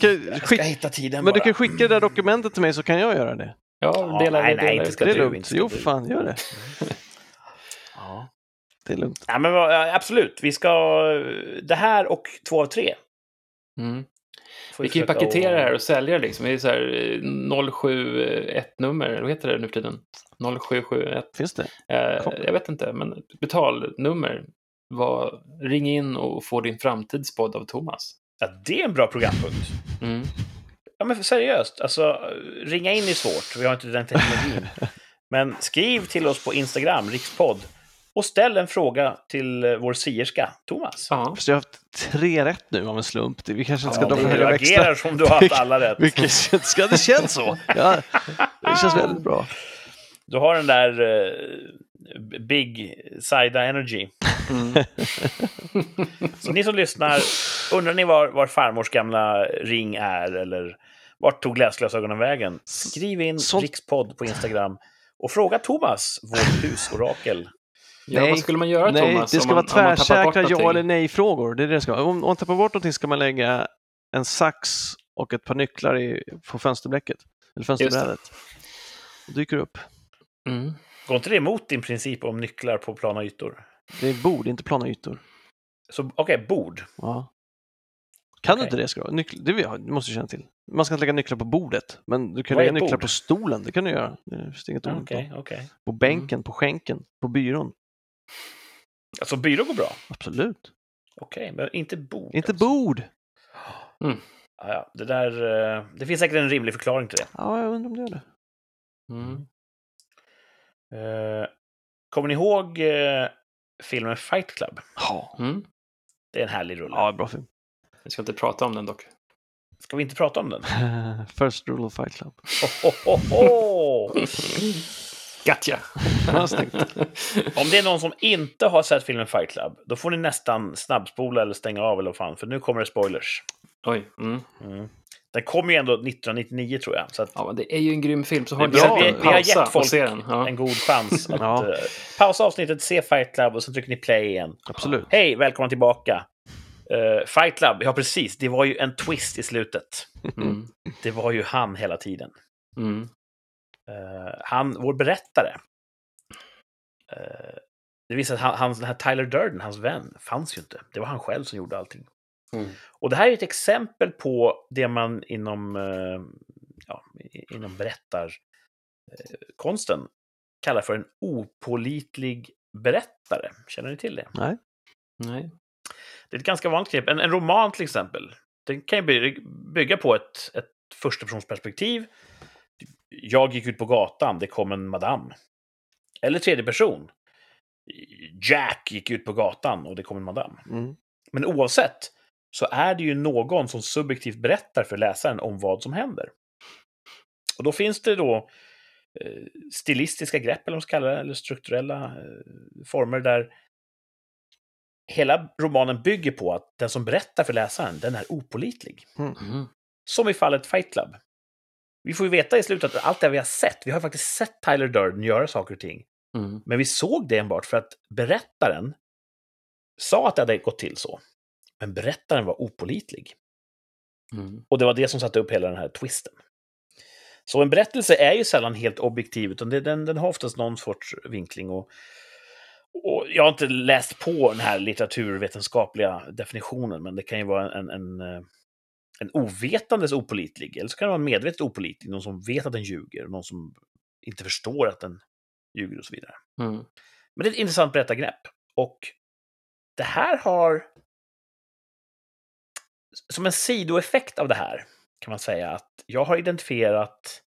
kan, Jag ska hitta tiden men du kan skicka det där dokumentet till mig så kan jag göra det. Ja, Ja, dela nej, det. nej, inte ska Det är lugnt. Jo, fan, gör det. Ja. Det är lugnt. Ja, men absolut, vi ska... Det här och två av tre. Mm. Får Vi kan ju paketera det här och sälja det liksom. Det är så här eh, 071-nummer, vad heter det nu för tiden? 0771. Finns det? Eh, jag vet inte, men betalnummer. Var, ring in och få din framtidspodd av Thomas. Ja, det är en bra programpunkt. Mm. Ja, men seriöst, alltså ringa in är svårt. Vi har inte den teknologin. Men skriv till oss på Instagram, rikspodd. Och ställ en fråga till eh, vår sierska, Thomas. Ja. Fast jag har haft tre rätt nu av en slump. Vi kanske inte ska Ja, dra för du höga agerar växlar. som du har haft alla rätt. Vi kanske inte ska, det känns så. Ja, det känns väldigt bra. Du har den där eh, Big Saida Energy. Mm. Så ni som lyssnar, undrar ni var, var farmors gamla ring är eller vart tog läsglasögonen vägen? Skriv in Sånt- rikspodd på Instagram och fråga Thomas, vårt husorakel. Ja, Nej. vad skulle man göra, Nej, Thomas? det ska man, vara tvärsäkra ja eller nej-frågor. Det är det det ska vara. Om man tappar bort någonting ska man lägga en sax och ett par nycklar i, på fönsterblecket, eller fönsterbrädet. Och dyker upp. Mm. Går inte det emot din princip om nycklar på plana ytor? Det är bord, inte plana ytor. Så okej, bord. Ja. Kan Okej. du inte det? Ska du? Nyckel, det måste du känna till. Man ska inte lägga nycklar på bordet, men du kan lägga nycklar på stolen. Det kan du göra. Det finns inget Okej, på. okej. På bänken, på skänken, på byrån. Alltså byrå går bra? Absolut. Okej, men inte bord. Inte alltså. bord! Ja, ja, det där... eh, Det finns säkert en rimlig förklaring till det. Ja, jag undrar om det gör det. Mm. Eh, kommer ni ihåg eh, filmen Fight Club? Ja, Mm. Det är en härlig rulle. ja bra film. Vi ska inte prata om den dock. Ska vi inte prata om den? First rule of fight club. Ho, ho, ho! Gotcha! Om det är någon som inte har sett filmen Fight Club, då får ni nästan snabbspola eller stänga av eller vad fan, för nu kommer det spoilers. Oj. Mm. Mm. Den kom ju ändå 1999 tror jag, så att Ja, men det är ju en grym film, så har vi, har, vi, vi har gett folk den. Ja. en god chans att Ja. eh, pausa avsnittet, se Fight Club och sen trycker ni play igen. Absolut. Hej, välkomna tillbaka! Eh, Fight Club, ja precis, det var ju en twist i slutet. Mm. Det var ju han hela tiden. Mm. Eh, han, vår berättare. eh, det visar att han, han, den här Tyler Durden, hans vän, fanns ju inte. Det var han själv som gjorde allting. Mm. Och det här är ett exempel på det man inom, eh, ja, inom berättarkonsten kallar för en opålitlig berättare. Känner ni till det? Nej. Nej. Det är ett ganska vanligt knep. En, en roman till exempel, den kan ju by- bygga på ett, ett förstapersonsperspektiv. Jag gick ut på gatan, det kom en madam. Eller tredje person. Jack gick ut på gatan och det kom en madam. Mm. Men oavsett så är det ju någon som subjektivt berättar för läsaren om vad som händer. Och då finns det då eh, stilistiska grepp, eller vad man ska kalla det, eller strukturella eh, former där hela romanen bygger på att den som berättar för läsaren, den är opålitlig. Mm. Som i fallet Fight Club. Vi får ju veta i slutet att allt det vi har sett, vi har faktiskt sett Tyler Durden göra saker och ting, Mm. men vi såg det enbart för att berättaren sa att det hade gått till så. Men berättaren var opålitlig. Mm. Och det var det som satte upp hela den här twisten. Så en berättelse är ju sällan helt objektiv, utan det, den, den har oftast någon sorts vinkling. Och, och jag har inte läst på den här litteraturvetenskapliga definitionen, men det kan ju vara en, en, eh, en ovetandes opålitlig, eller så kan det vara en medvetet opålitlig, någon som vet att den ljuger, någon som inte förstår att den ljuger och så vidare. Mm. Men det är ett intressant berättargrepp. Och det här har... Som en sidoeffekt av det här kan man säga att jag har identifierat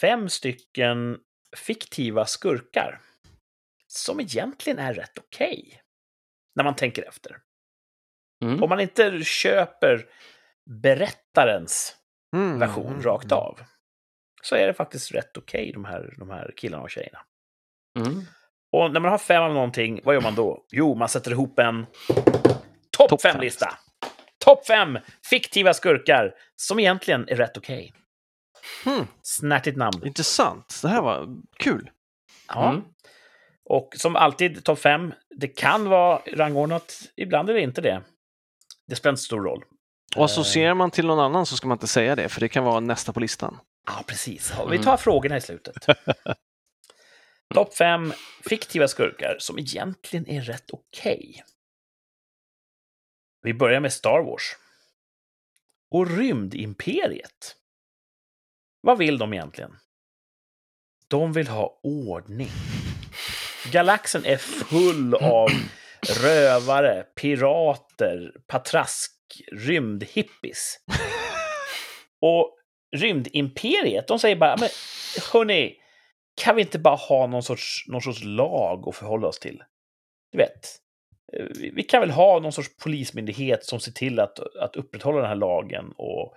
fem stycken fiktiva skurkar som egentligen är rätt okej. när man tänker efter. Mm. Om man inte köper berättarens Mm. version Mm. rakt av så är det faktiskt rätt okej, de, här, de här killarna och tjejerna. Mm. Och när man har fem av någonting, vad gör man då? Jo, man sätter ihop en topp Topp fem-lista. Topp fem fiktiva skurkar som egentligen är rätt okej. Hmm. Snärtigt namn. Intressant. Det här var kul. Ja. Mm. Och som alltid, topp fem, det kan vara rangordnat, ibland är det inte det. Det spelar inte stor roll. Och associerar man till någon annan så ska man inte säga det, för det kan vara nästa på listan. Ja, precis. Vi tar frågorna i slutet. Topp fem fiktiva skurkar som egentligen är rätt okej. Vi börjar med Star Wars. Och Rymdimperiet. Vad vill de egentligen? De vill ha ordning. Galaxen är full av rövare, pirater, patrask, rymdhippies. Och rymdimperiet, de säger bara, men hörni, kan vi inte bara ha någon sorts, någon sorts lag att förhålla oss till? Du vet, eh, vi, vi kan väl ha någon sorts polismyndighet som ser till att, att upprätthålla den här lagen och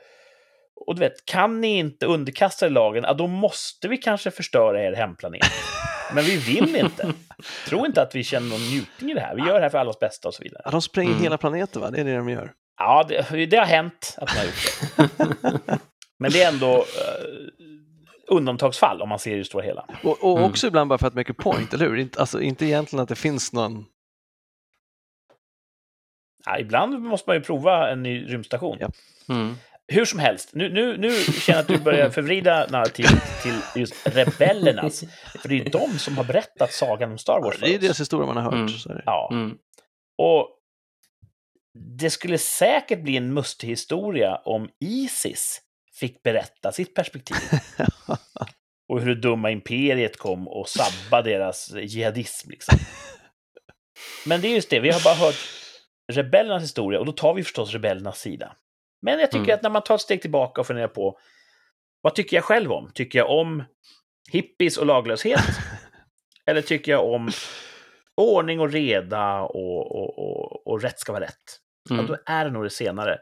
och du vet, kan ni inte underkasta er lagen, ja, då måste vi kanske förstöra er hemplanet. Men vi vill inte. Tro inte att vi känner någon njutning i det här. Vi gör det här för allas bästa och så vidare. Ja, de spränger Mm. hela planeten, va? Det är det de gör. Ja, det, det har hänt att man har gjort det. Men det är ändå eh, undantagsfall om man ser det stora hela. Och, och Mm. också ibland bara för att make a point, eller hur? Inte, alltså, inte egentligen att det finns någon... Ja, ibland måste man ju prova en ny rymdstation. Ja. Mm. Hur som helst, nu, nu, nu känner jag att du börjar förvrida narrativet till just rebellernas. För det är ju de som har berättat sagan om Star Wars för Det är ju deras historia man har hört. Mm. Så är det. Ja. Mm. Och det skulle säkert bli en mustig historia om Isis fick berätta sitt perspektiv. och hur det dumma imperiet kom och sabba deras jihadism. Liksom. Men det är just det, vi har bara hört rebellernas historia och då tar vi förstås rebellernas sida. Men jag tycker Mm. att när man tar ett steg tillbaka och funderar på vad tycker jag själv om? Tycker jag om hippies och laglöshet? Eller tycker jag om ordning och reda och, och, och, och rätt ska vara rätt? Ja, Mm. då är det nog det senare.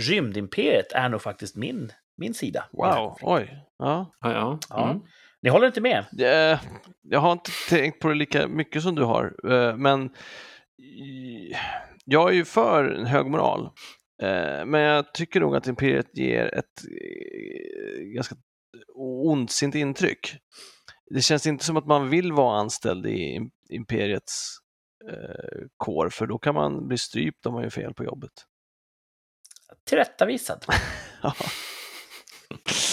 Rymdimperiet är nog faktiskt min, min sida. Wow, oj. Ja. Ja, ja. Ja. Mm. Ni håller inte med? Eh, Jag har inte tänkt på det lika mycket som du har, eh, men i- jag är ju för en hög moral. Eh, Men jag tycker nog att Imperiet ger ett eh, ganska ondsint intryck. Det känns inte som att man vill vara anställd i im- Imperiets eh, kår, för då kan man bli strypt om man gör fel på jobbet. Tillrättavisad. Ja.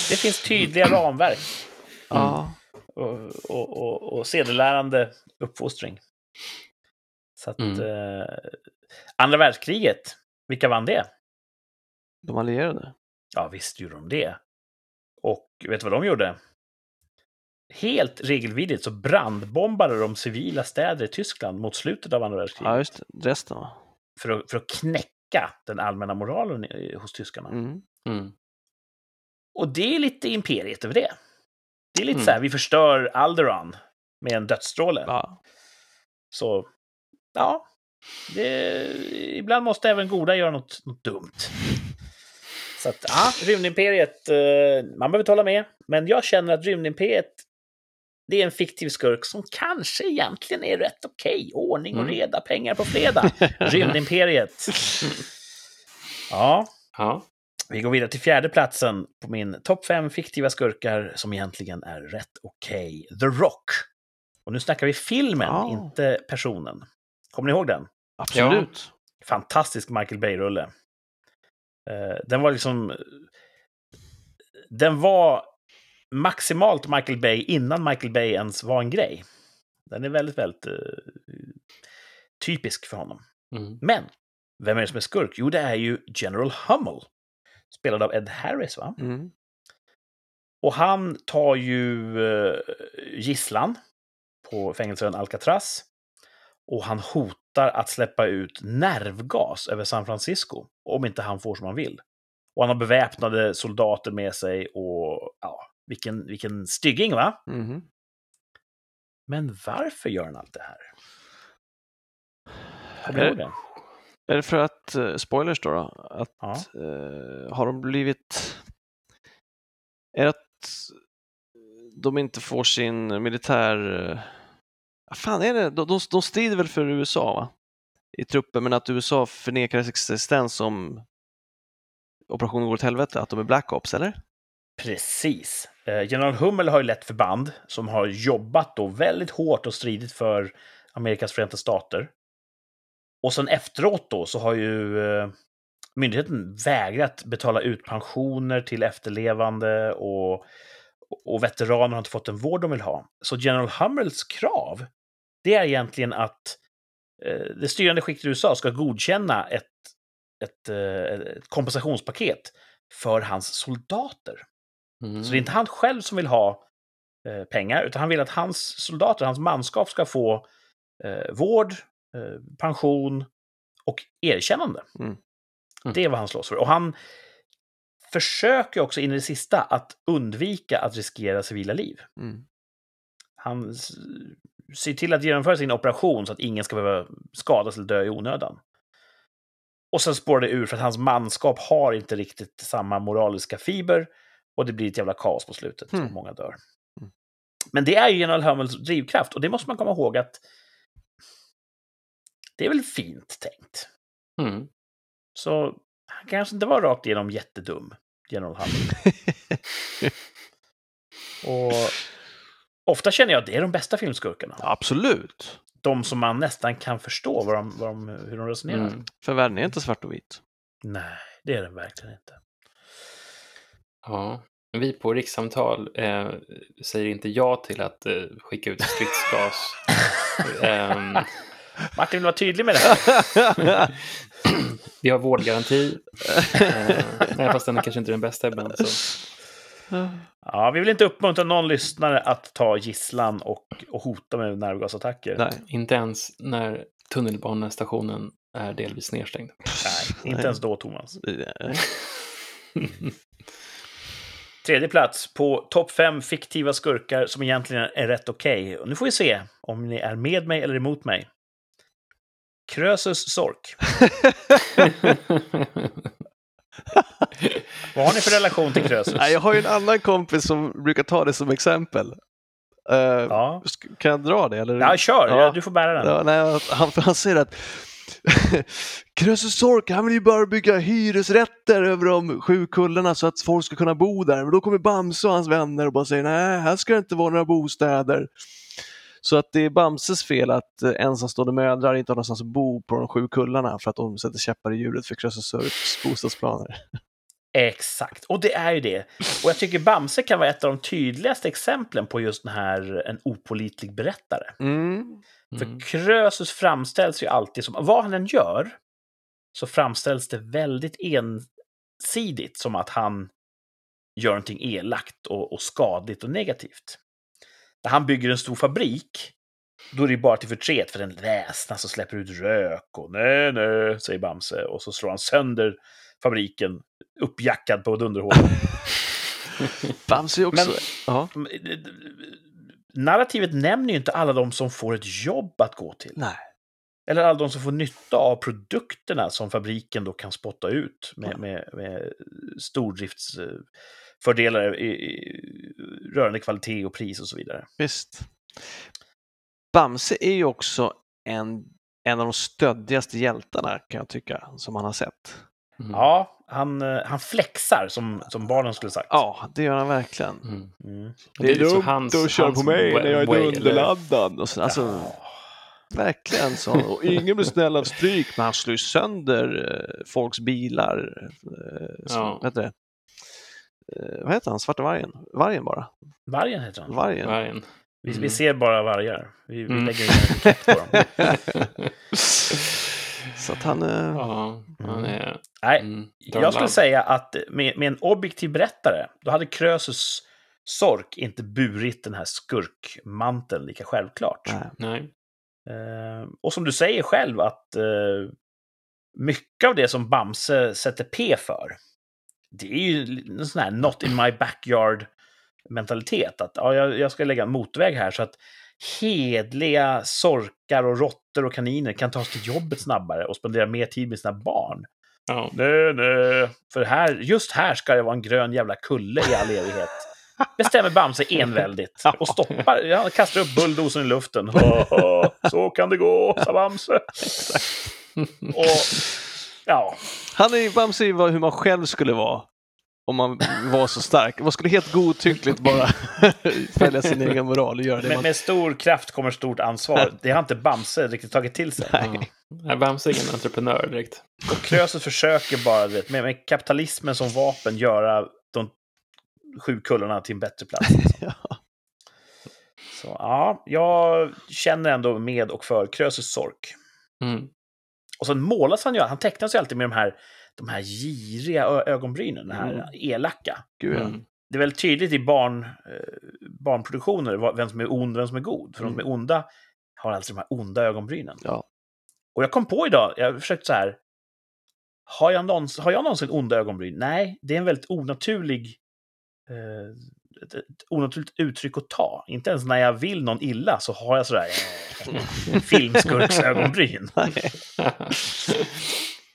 Det finns tydliga ramverk Ja. och, och, och, och sedelärande uppfostring. Så att, Mm. eh, andra världskriget, vilka vann det? De allierade. Ja, visst gjorde de det. Och vet du vad de gjorde? Helt regelvidrigt så brandbombade de civila städer i Tyskland mot slutet av andra världskriget. Ja, just det. Resten va? för, att, för att knäcka den allmänna moralen hos tyskarna. Mm. Mm. Och det är lite imperiet över det. Det är lite Mm. så här, vi förstör Alderon med en dödsstråle. Ja. Så, ja. Det, ibland måste även goda göra något, något dumt. Så att, ja, rymdimperiet, eh, man behöver tala med. Men jag känner att rymdimperiet, det är en fiktiv skurk som kanske egentligen är rätt okej. Ordning och Mm. reda, pengar på fredag. Rymdimperiet. Ja, Ja. vi går vidare till fjärde platsen på min topp fem fiktiva skurkar som egentligen är rätt okej. The Rock. Och nu snackar vi filmen, Ja. inte personen. Kommer ni ihåg den? Absolut. Fantastisk Michael Bay-rulle. Eh, den var liksom... Den var maximalt Michael Bay innan Michael Bay ens var en grej. Den är väldigt, väldigt eh, typisk för honom. Mm. Men, vem är det som är skurk? Jo, det är ju General Hummel. Spelad av Ed Harris, va? Mm. Och han tar ju eh, gisslan på fängelseön Alcatraz. Och han hotar att släppa ut nervgas över San Francisco om inte han får som han vill. Och han har beväpnade soldater med sig och ja, vilken, vilken stygging va? Mhm. Men varför gör han allt det här? Kommer ihåg det? är det för att, eh, spoilers då, då att Ja. eh, har de blivit... Är det att de inte får sin militär... eh, Vad fan är det? De, de, de strider väl för USA va? i truppen, men att USA förnekar existens om operationen går åt helvete, att de är Black Ops, eller? Precis. Eh, general Hummel har ju lett förband som har jobbat då väldigt hårt och stridit för Amerikas förenta stater. Och sen efteråt då så har ju eh, myndigheten vägrat betala ut pensioner till efterlevande och, och veteraner har inte fått den vård de vill ha. Så General Hummels krav, det är egentligen att eh, det styrande skiktet i USA ska godkänna ett, ett, ett kompensationspaket för hans soldater. Mm. Så det är inte han själv som vill ha eh, pengar, utan han vill att hans soldater, hans manskap ska få eh, vård, eh, pension och erkännande. Mm. Mm. Det är vad han slåss för. Och han försöker också in i det sista att undvika att riskera civila liv. Mm. han ser till att genomföra sin operation så att ingen ska behöva skadas eller dö i onödan. Och sen spårar det ur för att hans manskap har inte riktigt samma moraliska fiber och det blir ett jävla kaos på slutet Hmm. och många dör. Mm. Men det är ju General Hummels drivkraft och det måste man komma ihåg att det är väl fint tänkt. Mm. Så han kanske inte var rakt igenom jättedum, General Hummel. och ofta känner jag att det är de bästa filmskurkarna. Absolut. De som man nästan kan förstå vad de, vad de, hur de resonerar. Mm. För världen är inte svart och vit. Nej, det är den verkligen inte. Ja. Vi på rikssamtal eh, säger inte ja till att eh, skicka ut stridsgas. Ehm, Martin vill vara tydlig med det här. vi har vårdgaranti. Eh, nej, fast den är kanske inte den bästa ibland. Så. Ja, vi vill inte uppmuntra någon lyssnare att ta gisslan och, och hota med nervgasattacker. Nej. Inte ens när tunnelbanestationen är delvis nedstängd. Nej, inte ens då, Thomas. Tredje plats på topp fem fiktiva skurkar som egentligen är rätt okej. Och Nu får vi se om ni är med mig eller emot mig. Krösus Sork. Vad har ni för relation till Krösus? Jag har ju en annan kompis som brukar ta det som exempel. Eh, Ja. Kan jag dra det? Eller? ja, kör! Ja. Ja. Du får bära den. Nej, han, han säger att Krösus Sork, han vill ju bara bygga hyresrätter över de sju kullarna så att folk ska kunna bo där. Men då kommer Bamse och hans vänner och bara säger nej, här ska det inte vara några bostäder. Så att det är Bamses fel att eh, ensamstående mödrar inte har någonstans att bo på de sju kullarna för att de sätter käppar i hjulet för Krösus Sorks bostadsplaner. Exakt, och det är ju det. Och jag tycker Bamse kan vara ett av de tydligaste exemplen på just den här en opolitlig berättare. Mm. För Mm. Krösus framställs ju alltid som, vad han än gör, så framställs det väldigt ensidigt som att han gör någonting elakt och, och skadligt och negativt. När han bygger en stor fabrik, då är det bara till förtret för den väsnas och släpper ut rök och nej, nej, säger Bamse. Och så slår han sönder fabriken, uppjackad på dunderhålet. Bamse också... Men- ja. Narrativet nämner ju inte alla de som får ett jobb att gå till. Nej. Eller alla de som får nytta av produkterna som fabriken då kan spotta ut med, med, med stordriftsfördelar i, i, rörande kvalitet och pris och så vidare. Visst. Bamse är ju också en, en av de stöddigaste hjältarna kan jag tycka, som man har sett. Mm. Ja, han, eh, han flexar som, som barnen skulle sagt. Ja, det gör han verkligen. Mm. Mm. Det är lite så dumt hans- att köra på mig när jag är underladdad. Och så, alltså, verkligen så. Och ingen blir snäll av stryk, men han slår sönder eh, folks bilar. Eh, som, Ja. det? Eh, vad heter han? Svarta vargen? Vargen bara? Vargen heter han. Vargen. Vargen. Vi, vi Mm. ser bara vargar. Vi, vi Mm. lägger in en etikett på dem. Så att han... Eh, Ja, han är... Nej, Mm, jag skulle säga att med, med en objektiv berättare, då hade Krösus Sork inte burit den här skurkmanteln lika självklart. nej. Eh, och som du säger själv att eh, mycket av det som Bamse sätter P för, det är ju en sån här not in my backyard mentalitet. Att ja, jag, jag ska lägga en motorväg här så att hedliga sorkar och råttor och kaniner kan ta sig till jobbet snabbare och spendera mer tid med sina barn. Ja. Nej, nej. För här, just här ska det vara en grön jävla kulle i all evighet. Bestämmer Bamse enväldigt och stoppar. Han kastar upp bulldozen i luften. Ha, ha, så kan det gå, sa Bamse. Och ja, Han är ju Bamse är ju vad- hur man själv skulle vara om man var så stark. Man skulle helt godtyckligt bara följa sin egen moral och göra det med, man... med stor kraft kommer stort ansvar. Det har inte Bamse riktigt tagit till sig. Ja. Nej, Bamse är ingen entreprenör direkt. Och Krösus försöker bara vet, med, med kapitalismen som vapen göra de sju kullarna till en bättre plats. Ja. Så ja, jag känner ändå med och för Krösus Sork. Mm. Och sen målas han ju, han tecknas ju alltid med de här, de här giriga ögonbrynen, den här Mm. elaka. Mm. Det är väldigt tydligt i barn, eh, barnproduktioner vem som är ond och vem som är god. För de som är onda har alltså de här onda ögonbrynen. Ja. Och jag kom på idag, jag har försökt så här, har jag, någonsin, har jag någonsin onda ögonbryn? Nej, det är en väldigt onaturlig eh, ett, ett onaturligt uttryck att ta. Inte ens när jag vill någon illa så har jag sådär eh, filmskurksögonbryn.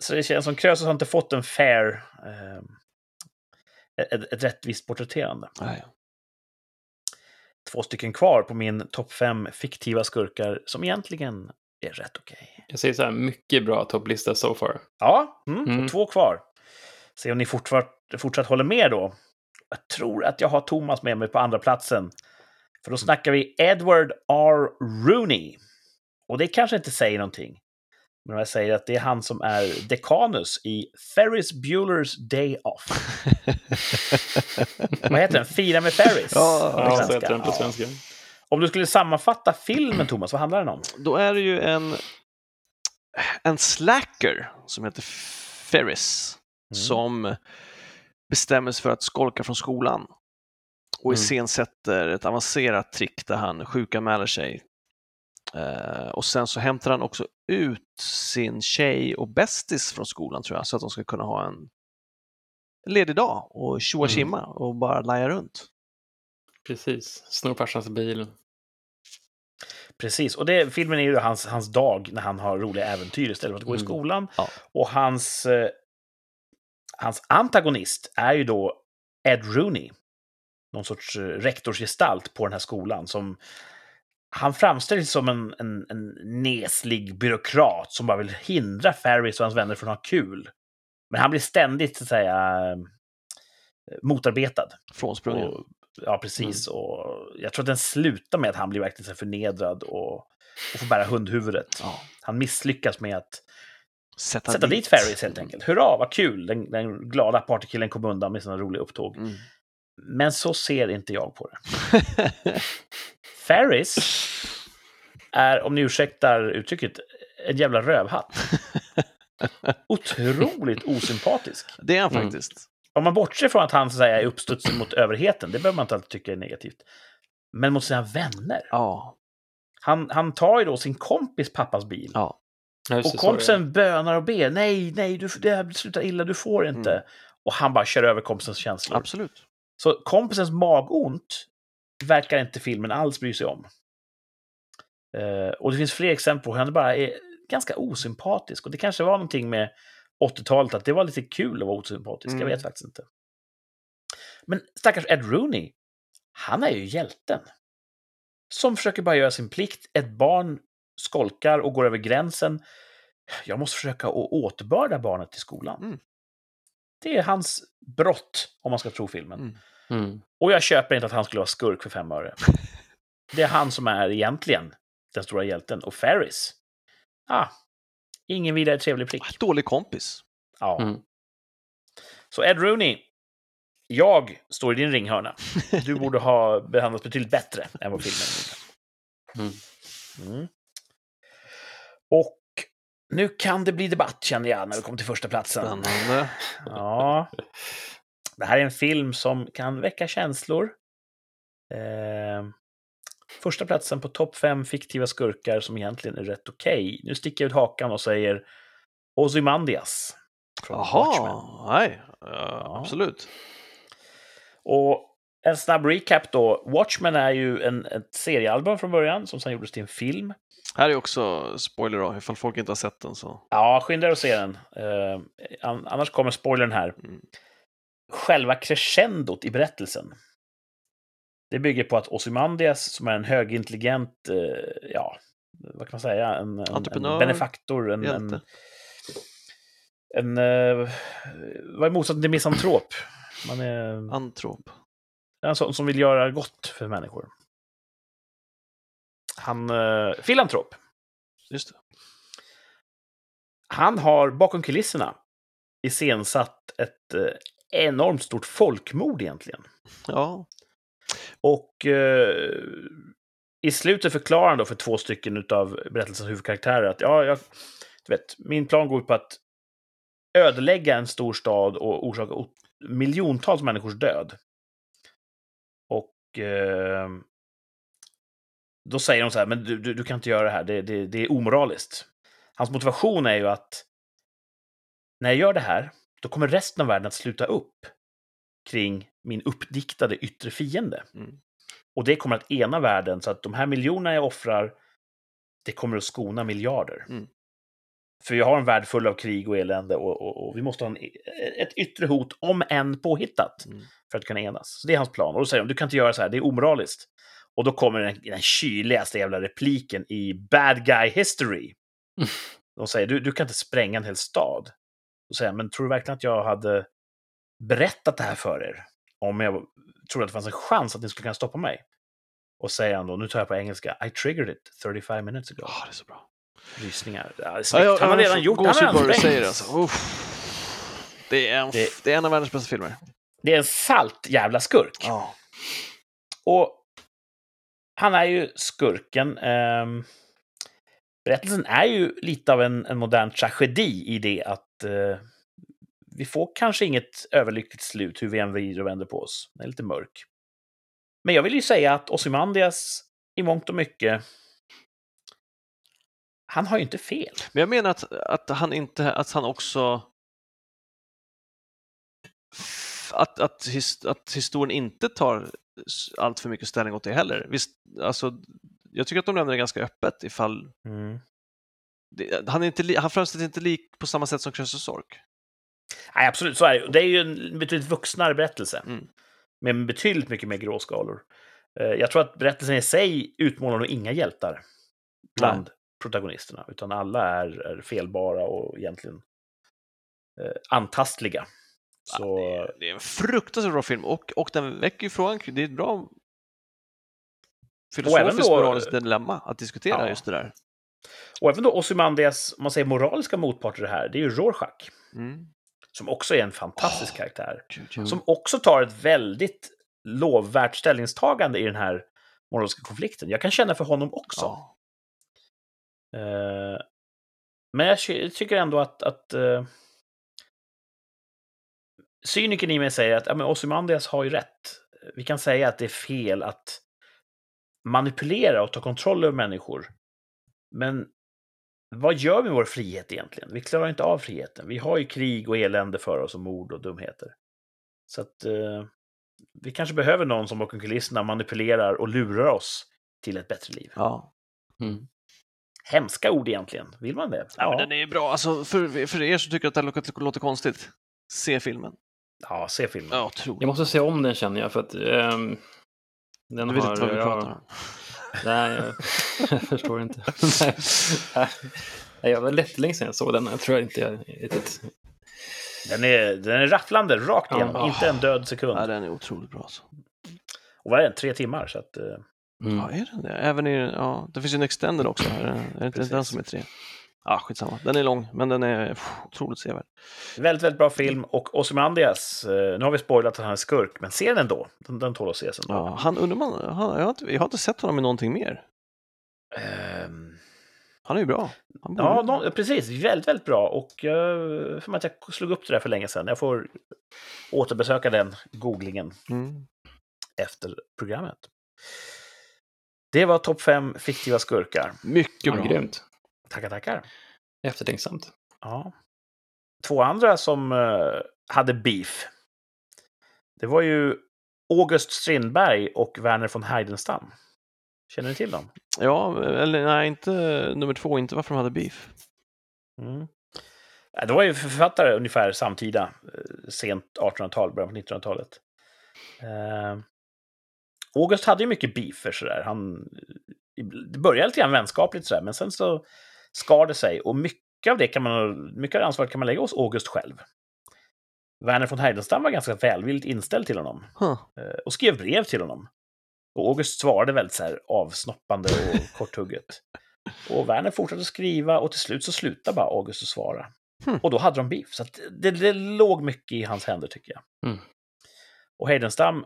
Så det känns som Krösus har inte fått en fair, eh, ett, ett rättvist porträtterande. Nej. Två stycken kvar på min topp fem fiktiva skurkar som egentligen är rätt okej. Jag säger så här, mycket bra topplista so far. Ja, mm, Mm. två kvar. Se om ni fortsatt, fortsatt håller med då. Jag tror att jag har Thomas med mig på andra platsen. För då snackar vi Edward R. Rooney. Och det kanske inte säger någonting. Men jag säger att det är han som är dekanus i Ferris Bueller's Day Off. Vad heter den? Fira med Ferris? Ja, Ja, så heter den på Ja. svenska. Om du skulle sammanfatta filmen, Thomas, vad handlar den om? Då är det ju en, en slacker som heter Ferris Mm. som bestämmer sig för att skolka från skolan och Mm. iscensätter ett avancerat trick där han sjukanmäler sig. Eh, och sen så hämtar han också ut sin tjej och bästis från skolan tror jag, så att de ska kunna ha en ledig dag och tjoa Mm. och bara laja runt. Precis. Snor farsans bil. Precis, och det, filmen är ju hans, hans dag när han har roliga äventyr istället för att gå i Mm. skolan. Ja. Och hans, eh, hans antagonist är ju då Ed Rooney. Någon sorts eh, rektorsgestalt på den här skolan. som Han framställs som en, en, en neslig byråkrat som bara vill hindra Ferris och hans vänner från att ha kul. Men han blir ständigt, så att säga, eh, motarbetad. Frånsprungen. Och, ja, precis. Och jag tror att den slutar med att han blir verkligen förnedrad och, och får bära hundhuvudet. Ja. Han misslyckas med att Sätta, sätta dit Ferris helt enkelt. Hurra, vad kul! Den, den glada partykillen kom undan med sina roliga upptåg. Mm. Men så ser inte jag på det. Ferris är, om ni ursäktar uttrycket, en jävla rövhatt. Otroligt osympatisk. det är han Mm. faktiskt. Om man bortser från att han så att säga, är uppstudsen mot överheten, det behöver man inte alltid tycka är negativt. Men mot sina vänner. Ja. Han, han tar ju då sin kompis pappas bil. ja. Just och kompisen bönar och ber. Nej, nej, du, det här slutar illa, du får inte. Mm. Och han bara kör över kompisens känslor. Absolut. Så kompisens magont verkar inte filmen alls bry sig om. Eh, och det finns fler exempel på hur han bara är ganska osympatisk. Och det kanske var någonting med 80-talet, att det var lite kul att vara osympatisk. Mm. Jag vet faktiskt inte. Men stackars Ed Rooney, han är ju hjälten. Som försöker bara göra sin plikt. Ett barn skolkar och går över gränsen. Jag måste försöka återbörda barnet till skolan. Mm. Det är hans brott, om man ska tro filmen. Mm. Mm. Och jag köper inte att han skulle vara skurk för fem öre. Det är han som är egentligen den stora hjälten. Och Ferris, ah, ingen vidare trevlig prick. Dålig kompis. Ja. Mm. Så Ed Rooney, jag står i din ringhörna. Du borde ha behandlats betydligt bättre än vad filmen Mm. gjorde. Mm. Och nu kan det bli debatt känner jag när vi kommer till första platsen. Spännande. Ja. Det här är en film som kan väcka känslor. Eh, första platsen på topp fem fiktiva skurkar som egentligen är rätt okej. Nu sticker jag ut hakan och säger Ozymandias. Jaha, nej. Ja, absolut. Och en snabb recap då. Watchmen är ju en, ett seriealbum från början som sen gjordes till en film. Här är också spoiler då, ifall folk inte har sett den så. Ja, skynda er att se den. Eh, an- annars kommer spoilern här. Mm. Själva crescendot i berättelsen. Det bygger på att Ozymandias, som är en högintelligent, eh, ja, vad kan man säga, en, en, en benefaktor, en... en, en eh, vad är motsatsen till misantrop? Man är Antrop. en sån som vill göra gott för människor. Han... Eh, filantrop. Just det. Han har bakom kulisserna iscensatt ett eh, enormt stort folkmord egentligen. Ja. Och eh, i slutet förklarar han då för två stycken av berättelsens huvudkaraktärer att ja, jag, du vet, min plan går ut på att ödelägga en stor stad och orsaka miljontals människors död. Och eh, då säger de så här, men du, du, du kan inte göra det här, det, det, det är omoraliskt. Hans motivation är ju att när jag gör det här, då kommer resten av världen att sluta upp kring min uppdiktade yttre fiende. Mm. Och det kommer att ena världen så att de här miljonerna jag offrar, det kommer att skona miljarder. Mm. För vi har en värld full av krig och elände och, och, och vi måste ha en, ett yttre hot, om än påhittat, Mm. för att kunna enas. Så det är hans plan. Och då säger de, du kan inte göra så här, det är omoraliskt. Och då kommer den, den kyligaste jävla repliken i Bad Guy History. Mm. De säger, du, du kan inte spränga en hel stad. Säger han, men tror du verkligen att jag hade berättat det här för er? Om jag trodde att det fanns en chans att ni skulle kunna stoppa mig? Och säger han då, nu tar jag på engelska, I triggered it 35 minutes ago. Ja, det är så bra. Rysningar. Ja, det Ja, jag- han har redan gjort, han har redan säger det alltså. Uff. Det är, en, Det- det är en av världens bästa filmer. Det är en salt jävla skurk. Ja. Och han är ju skurken. ehm, berättelsen är ju lite av en, en modern tragedi i det att eh, vi får kanske inget överlyckligt slut hur vi än vrider och vänder på oss. Den är lite mörk. Men jag vill ju säga att Ozymandias i mångt och mycket han har ju inte fel. Men jag menar att, att han inte, att han också att, att, his, att historien inte tar allt för mycket ställning åt det heller. Visst, alltså, jag tycker att de lämnar det ganska öppet ifall det, han, är inte, han framställs inte lik på samma sätt som Krösus Sork. Nej, absolut, så är det. Det är ju en betydligt vuxnare berättelse. Mm. Med betydligt mycket mer gråskalor. Eh, Jag tror att berättelsen i sig utmålar nog inga hjältar bland protagonisterna, utan alla är, är felbara och egentligen eh, antastliga. Så, Det, är, det är en fruktansvärt bra film och, och den väcker ju frågan, det är ett bra filosofiskt då- moraliskt dilemma att diskutera Ja. just det där. Och även då Ozymandias, om man säger moraliska motpart i det här, det är ju Rorschach, Mm. som också är en fantastisk Åh. karaktär. Ja. Som också tar ett väldigt lovvärt ställningstagande i den här moraliska konflikten. Jag kan känna för honom också. Ja. Eh, men jag ty- tycker ändå att, att uh, cynikern i mig säger att ja, men Ozymandias har ju rätt. Vi kan säga att det är fel att manipulera och ta kontroll över människor. Men vad gör vi med vår frihet egentligen? Vi klarar inte av friheten. Vi har ju krig och elände för oss och mord och dumheter. Så att eh, vi kanske behöver någon som bakom kulisserna manipulerar och lurar oss till ett bättre liv. Ja. Mm. Hemska ord egentligen. Vill man det? Ja, men den är ju bra. Alltså, för, för er som tycker att det här låter, låter konstigt, se filmen. Ja, se filmen. Ja. Jag måste se om den känner jag för att ehm, den Du vet har... inte vad vi ja, pratar om. Nej, jag, jag förstår inte. nej, jag var lättelänge sedan jag såg den. Jag tror inte jag riktigt... Den, är, den är rafflande, rakt Ja. igenom. Inte en död sekund. Ja, den är otroligt bra. Alltså. Och vad är den? Tre timmar? Så att, Mm. Ja, är den det? Även i, ja, det finns ju en extender också. Är det, är det inte den som är tre? Ja, skitsamma. Den är lång, men den är pff, otroligt sevärd. väldigt, väldigt bra film. Och Ozymandias, eh, nu har vi spoilat att han är skurk, men se den ändå. Den, den tål att ses ändå. Ja, han undrar man, han, jag, har inte, jag har inte sett honom i någonting mer. Ehm, Han är ju bra. Borde- ja, no, precis. Väldigt, väldigt bra. Och uh, för mig att jag slog upp det där för länge sedan. Jag får återbesöka den googlingen Mm. efter programmet. Det var topp fem fiktiva skurkar. Mycket Ja, bra. grymt. Tackar, tackar. Eftertänksamt. Ja. Två andra som eh, hade beef. Det var ju August Strindberg och Werner von Heidenstam. Känner ni till dem? Ja, eller nej, inte nummer två, inte varför de hade beef. Mm. Det var ju författare ungefär samtida, eh, sent 1800-tal, början på 1900-talet. Eh, August hade ju mycket beefer sådär. Han, det började lite grann vänskapligt sådär, men sen så skar det sig. Och mycket av det kan man, mycket av ansvaret kan man lägga hos August själv. Werner von Heidenstam var ganska välvilligt inställd till honom Huh. eh, och skrev brev till honom. Och August svarade väldigt så här avsnoppande och korthugget. Och Werner fortsatte skriva och till slut så slutade bara August att svara. Hmm. Och då hade de beef. Så det, det låg mycket i hans händer tycker jag. Mm. Och Heidenstam,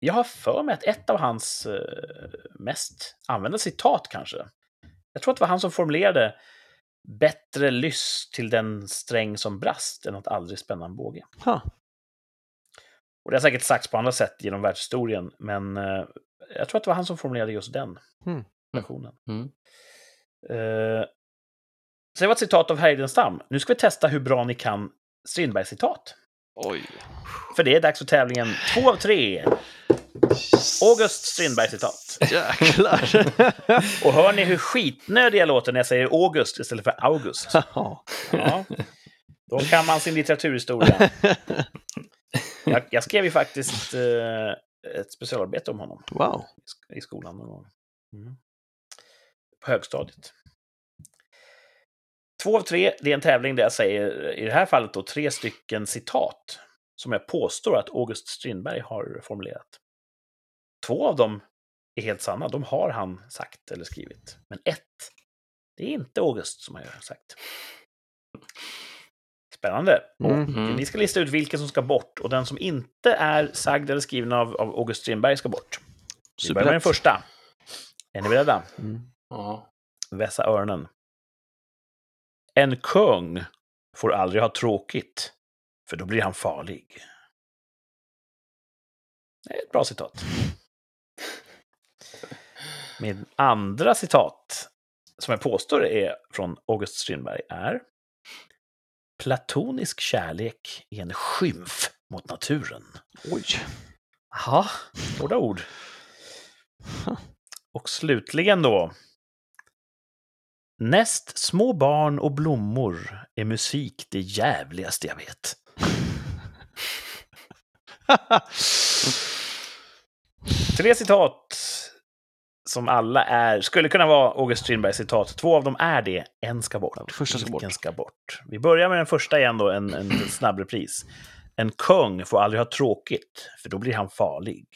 jag har för mig att ett av hans eh, mest använda citat kanske, jag tror att det var han som formulerade Bättre lyss till den sträng som brast än att aldrig spänna en båge. Huh. Och det har säkert sagts på andra sätt genom världshistorien, men eh, jag tror att det var han som formulerade just den Mm. versionen. Mm. Eh, så det var ett citat av Heidenstam. Nu ska vi testa hur bra ni kan Strindberg-citat. Oj. För det är dags för tävlingen två av tre. August Strindberg-citat. Jäklar. Och hör ni hur skitnödig jag låter när jag säger August istället för August? Ja. Då kan man sin litteraturhistoria. Jag, jag skrev ju faktiskt eh, ett specialarbete om honom wow. i sk- i skolan. Mm. På högstadiet. Två av tre, det är en tävling där jag säger, i det här fallet då, tre stycken citat som jag påstår att August Strindberg har formulerat. Två av dem är helt sanna, de har han sagt eller skrivit. Men ett, det är inte August som har sagt. Spännande. Mm. Mm. Ni ska lista ut vilken som ska bort och den som inte är sagd eller skriven av, av August Strindberg ska bort. Vi börjar med den första. Är ni beredda? Mm. Ja. Vässa öronen. En kung får aldrig ha tråkigt, för då blir han farlig. Det är ett bra citat. Min andra citat, som jag påstår är från August Strindberg, är Platonisk kärlek är en skymf mot naturen. Oj. Jaha, hårda ord. Och slutligen då. Näst små barn och blommor är musik det jävligaste jag vet. Tre citat som alla är, skulle kunna vara August Strindbergs citat. Två av dem är det, en ska bort. Första ska bort. ska bort? Vi börjar med den första igen då, en, en snabb repris. En kung får aldrig ha tråkigt, för då blir han farlig.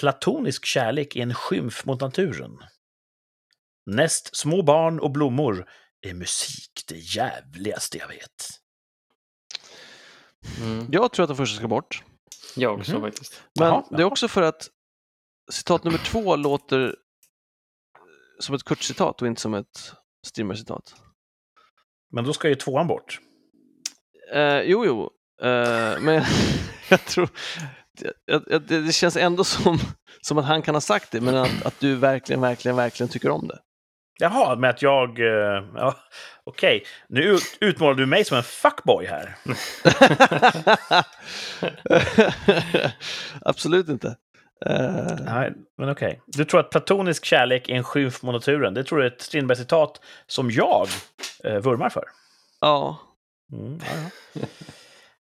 Platonisk kärlek är en skymf mot naturen. Näst små barn och blommor är musik det jävligaste jag vet. Mm. Jag tror att den första ska bort. Jag också Mhm. faktiskt. Men Jaha, det är också för att citat nummer två låter som ett Kurt-citat och inte som ett Strindberg-citat. Men då ska ju tvåan bort. Eh, jo, jo, eh, men jag tror... jag- jag- Det, känns ändå som, som att han kan ha sagt det, men att, att du verkligen, verkligen, verkligen tycker om det. Jaha, med att jag... eh, Ja, Okej, nu ut- utmålar du mig som en fuckboy här. Absolut inte. Eh, Nej, men okej. Du tror att platonisk kärlek är en skymf mot naturen. Det tror du är ett Strindberg-citat som jag eh, vurmar för. ja, Mm, ja, ja.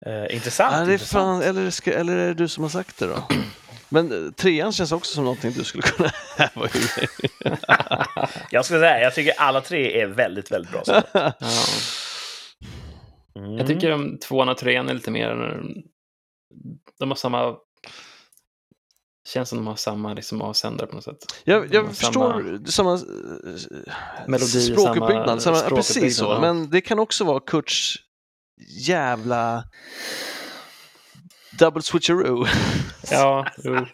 Eh, intressant. ja det är intressant. fan, eller, ska, eller är det du som har sagt det då? Men eh, trean känns också som någonting du skulle kunna häva ur. Jag ska säga, jag tycker alla tre är väldigt, väldigt bra. Ja. Mm. Jag tycker de tvåan och trean är lite mer... De har samma... Känns som de har samma liksom, avsändare på något sätt. Jag, jag förstår samma, Melodi, språkuppbyggnad, samma samma, precis så. ja. Men det kan också vara Kurts jävla double switcheroo. Ja, jo.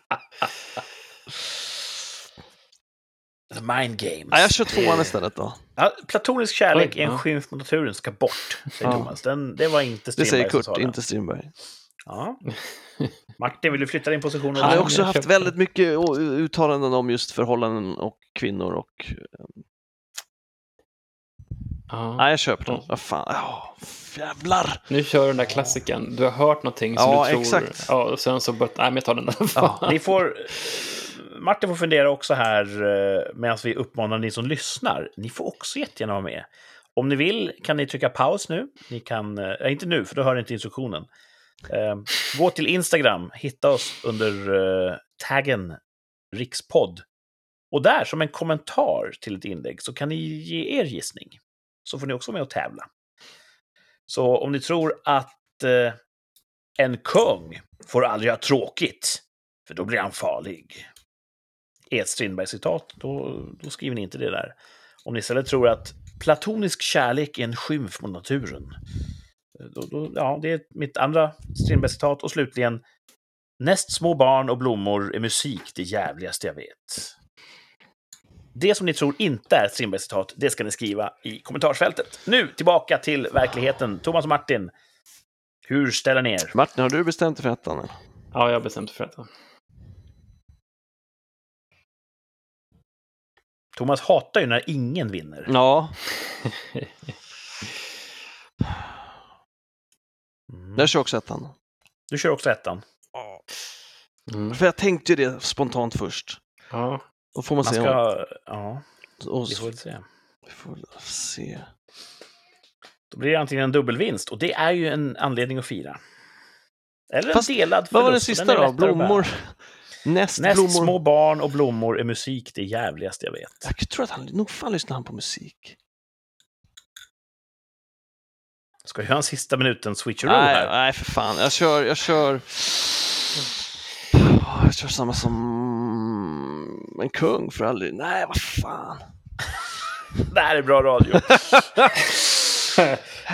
The mind games. Ja, jag kör tvåan istället då. Ja, platonisk kärlek Oj, är en ja. skymf mot naturen, ska bort, säger Ja. Thomas. Den, det var inte Det Strindberg säger som Kurt, det. inte Strindberg. Ja. Martin, vill du flytta din position? Han har också haft väldigt mycket uttalanden om just förhållanden och kvinnor och... Ja. Nej, jag köper den. Ja. Vad fan, oh, jävlar! Nu kör du den där klassiken. Du har hört någonting som Ja, du tror... exakt. Ja, och sen så... But, nej, men jag tar den där. Ja. Ni får... Martin får fundera också här eh, medan vi uppmanar ni som lyssnar. Ni får också jättegärna vara med. Om ni vill kan ni trycka paus nu. Ni kan, eh, inte nu, för då hör ni inte instruktionen. Eh, gå till Instagram, hitta oss under eh, taggen rikspodd. Och där, som en kommentar till ett inlägg, så kan ni ge er gissning. Så får ni också vara med och tävla. Så om ni tror att eh, en kung får aldrig ha tråkigt, för då blir han farlig. Är ett Strindberg-citat, då, då skriver ni inte det där. Om ni istället tror att platonisk kärlek är en skymf mot naturen, då, då, ja, det är mitt andra Strindberg-citat. Och slutligen, näst små barn och blommor är musik det jävligaste jag vet. Det som ni tror inte är Strindberg-citat, det ska ni skriva i kommentarsfältet. Nu tillbaka till verkligheten. Thomas och Martin, hur ställer ni er? Martin, har du bestämt dig för ettan? Ja, jag har bestämt mig för detta. Thomas hatar ju när ingen vinner. Ja, Mm. Jag kör också ettan. Du kör också ettan. Mm. För jag tänkte ju det spontant först. Ja. Då får man, Man se. ska... Ja, och, vi får väl se. vi får se. Då blir det antingen en dubbelvinst, och det är ju en anledning att fira. Eller Fast en delad förlust. Vad var den sista då? Blommor? Näst, Näst blommor. små barn och blommor är musik det jävligaste jag vet. Jag tror att han, nog fan lyssnar han på musik. Ska jag göra en sista minuten switcheroo Nej, här? nej, för fan. Jag kör, jag kör... Jag kör samma som en kung för aldrig... Nej, vad fan. Det här är bra radio.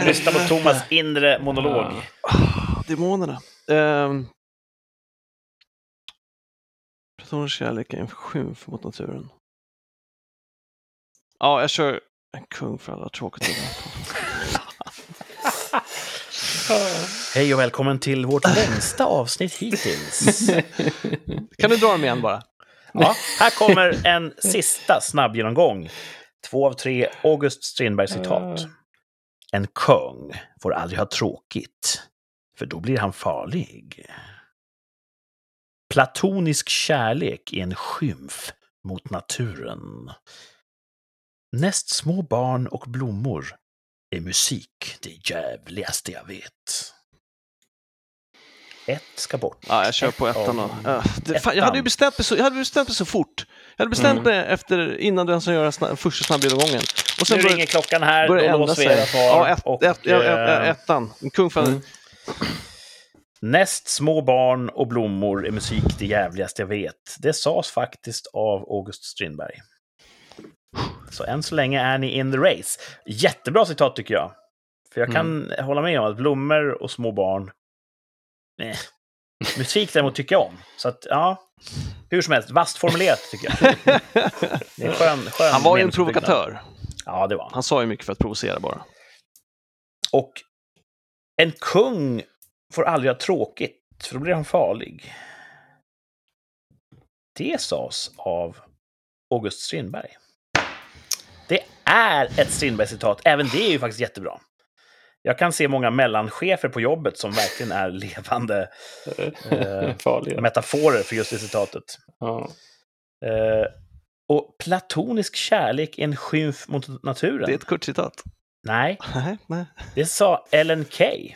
Lyssna på Thomas inre monolog. Ah, Demonerna. Um, Platonens kärlek är en skymf mot naturen. Ja, jag kör en kung för alla tråkigt. Hej och välkommen till vårt längsta avsnitt hittills. kan du dra dem igen bara? Ja, här kommer en sista snabb genomgång. Två av tre August Strindberg-citat. En kung får aldrig ha tråkigt, för då blir han farlig. Platonisk kärlek är en skymf mot naturen. Näst små barn och blommor är musik det jävligaste jag vet. Ett ska bort. Ja, jag kör på ettan då. Ja, det, fan, jag hade ju bestämt mig så, jag hade bestämt mig så fort. Jag hade bestämt Mm. mig efter, innan den som gör sna, första snabbgenomgången. Och Nu börjar- ringer klockan här, då låser vi era svar. Ja, ett, och, ett, ja, ja, eh, ettan. Kung Mm. Näst små barn och blommor är musik det jävligaste jag vet. Det sades faktiskt av August Strindberg. Så än så länge är ni in the race. Jättebra citat tycker jag. För jag kan hålla med om att blommor och små barn... Eh. Musik däremot tycker jag om. Så att, ja. Hur som helst, vasst formulerat tycker jag. Det är skön, skön Han var ju en provokatör. Ja, det var han. Han sa ju mycket för att provocera bara. Och en kung får aldrig ha tråkigt, för då blir han farlig. Det sades av August Strindberg. Är ett Strindberg-citat. Även det är ju faktiskt jättebra. Jag kan se många mellanchefer på jobbet som verkligen är levande Eh, metaforer för just det citatet. Ja. Eh, och platonisk kärlek är en skymf mot naturen. Det är ett kort citat. Nej, Nej, nej. det sa Ellen Key.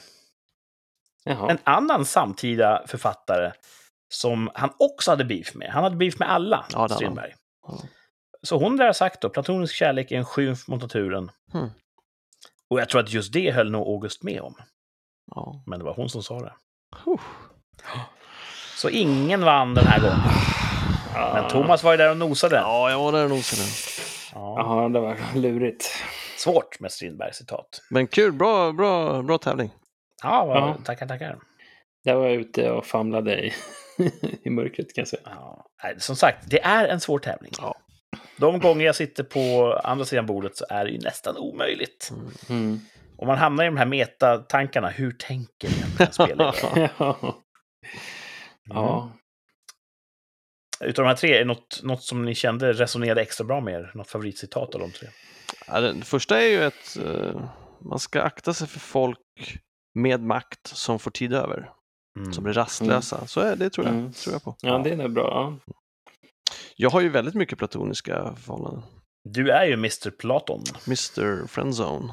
Jaha. en annan samtida författare som han också hade beef med. Han hade beef med alla, Ja, Strindberg. Ja. Så hon lär ha sagt då, platonisk kärlek är en skymf mot naturen. Hmm. Och jag tror att just det höll nog August med om. Ja. Men det var hon som sa det. Huh. Så ingen vann den här gången. Men Thomas var ju där och nosade. Ja, jag var där och nosade. Ja. Jaha, det var lurigt. Svårt med Strindberg-citat. Men kul, bra, bra, bra tävling. Ja, vad, Ja. tackar, tackar. Där var jag ute och famlade i, i mörkret kan jag säga. Ja. Nej, som sagt, det är en svår tävling. Ja. De gånger jag sitter på andra sidan bordet så är det ju nästan omöjligt. Mm. Om man hamnar i de här metatankarna, hur tänker egentligen spelledaren? ja. ja. Utav de här tre, är något, något som ni kände resonerade extra bra med er? Något favoritcitat av de tre? Ja, den första är ju att eh, man ska akta sig för folk med makt som får tid över, Mm. som blir rastlösa. Så är det tror jag, Mm. tror jag på. ja, det är nog bra. Jag har ju väldigt mycket platoniska förhållanden. Du är ju Mr Platon. Mr Friendzone.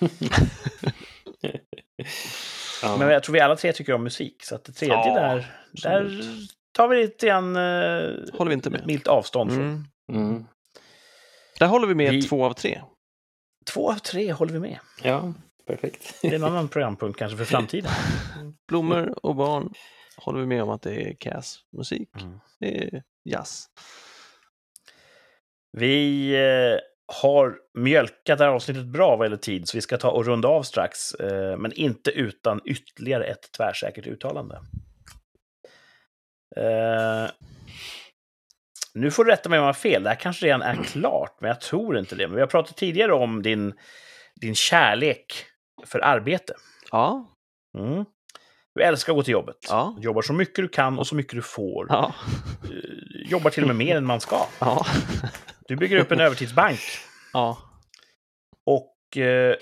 Ja. Men jag tror vi alla tre tycker om musik, så att det tredje Ja, där, där tar vi lite grann eh, Håller vi inte med. milt avstånd från. Mm. Mm. Där håller vi med Vi- två av tre. Två av tre håller vi med. ja, perfekt. Det är en annan programpunkt kanske för framtiden. Blommor och barn håller vi med om att det är Cass musik. Mm. Det är jazz. Vi eh, har mjölkat det här avsnittet bra vad gäller tid, så vi ska ta och runda av strax. Eh, men inte utan ytterligare ett tvärsäkert uttalande. Eh, nu får du rätta mig om jag har fel, det här kanske redan är klart, men jag tror inte det. Men vi har pratat tidigare om din, din kärlek för arbete. Ja, Mm. Du älskar att gå till jobbet. Ja. Jobbar så mycket du kan och så mycket du får. ja, Eh, Jobbar till och med mer än man ska. ja. Du bygger upp en övertidsbank. ja. Och eh,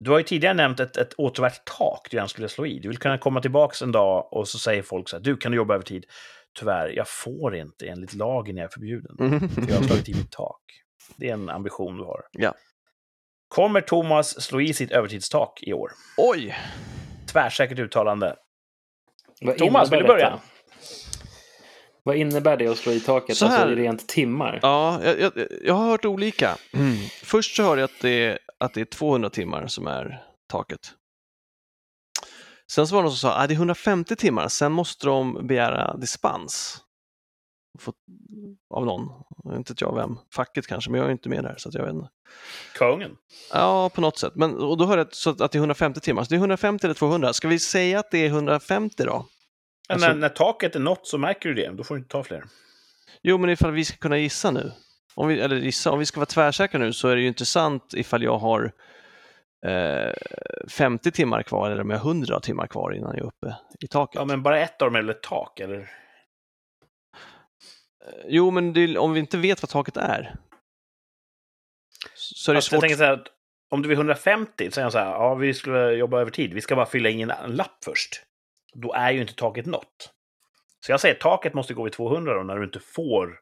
Du har ju tidigare nämnt ett, ett återvärt tak du gärna skulle slå i. Du vill kunna komma tillbaka en dag och så säger folk så här, du kan du jobba över tid? Tyvärr, jag får inte enligt lagen är jag förbjuden. Mm. För jag har slagit i mitt tak. Det är en ambition du har. Ja. Kommer Thomas slå i sitt övertidstak i år? Oj! Tvärsäkert uttalande. Vad Thomas, vill du börja? detta? Vad innebär det att slå i taket? Så här- Alltså i rent timmar? Ja, jag, jag, jag har hört olika. Först så hörde jag att det, är, att det är 200 timmar som är taket. Sen så var det någon som sa att det är 150 timmar, sen måste de begära dispens. Få, av någon, inte vet jag vem, facket kanske, men jag är inte med där så att jag vet inte. Kungen. Ja, på något sätt. Men, och då hörde jag så att det är 150 timmar, så det är 150 eller 200. Ska vi säga att det är 150 då? Alltså- när, när taket är nått så märker du det. Då får du inte ta fler. Jo, men ifall vi ska kunna gissa nu, om vi, eller gissa, om vi ska vara tvärsäkra nu så är det ju intressant ifall jag har eh, 50 timmar kvar eller om jag har 100 timmar kvar innan jag är uppe i taket. Ja, men bara ett av dem är väl ett tak, eller? Jo, men är- om vi inte vet vad taket är så är det Fast jag svårt. tänker så här, om du är 150, så säger jag så här, ja, vi skulle jobba över tid. Vi ska bara fylla in en lapp först. Då är ju inte taket nått. Så jag säger taket måste gå vid 200 då, när du inte får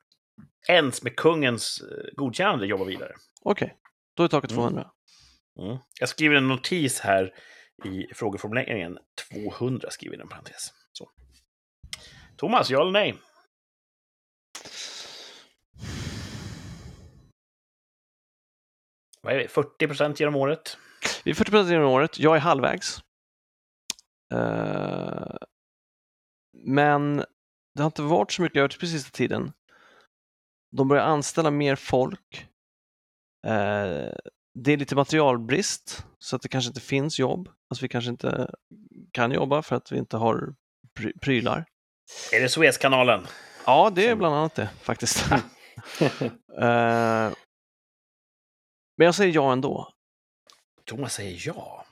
ens med kungens eh, godkännande jobba vidare. Okej, då är taket Mm. 200. Mm. Jag skriver en notis här i frågeformuleringen. 200 skriver jag i en parentes. Så. Thomas, ja eller nej? Vad är det? 40 procent genom året? Vi är 40% genom året, jag är halvvägs. Eh, men det har inte varit så mycket över på sista tiden. De börjar anställa mer folk. Eh, det är lite materialbrist, så att det kanske inte finns jobb. Alltså vi kanske inte kan jobba för att vi inte har pry- prylar. Är det Suezkanalen? Ja, det är bland annat det faktiskt. Eh, men jag säger ja ändå. Thomas säger ja.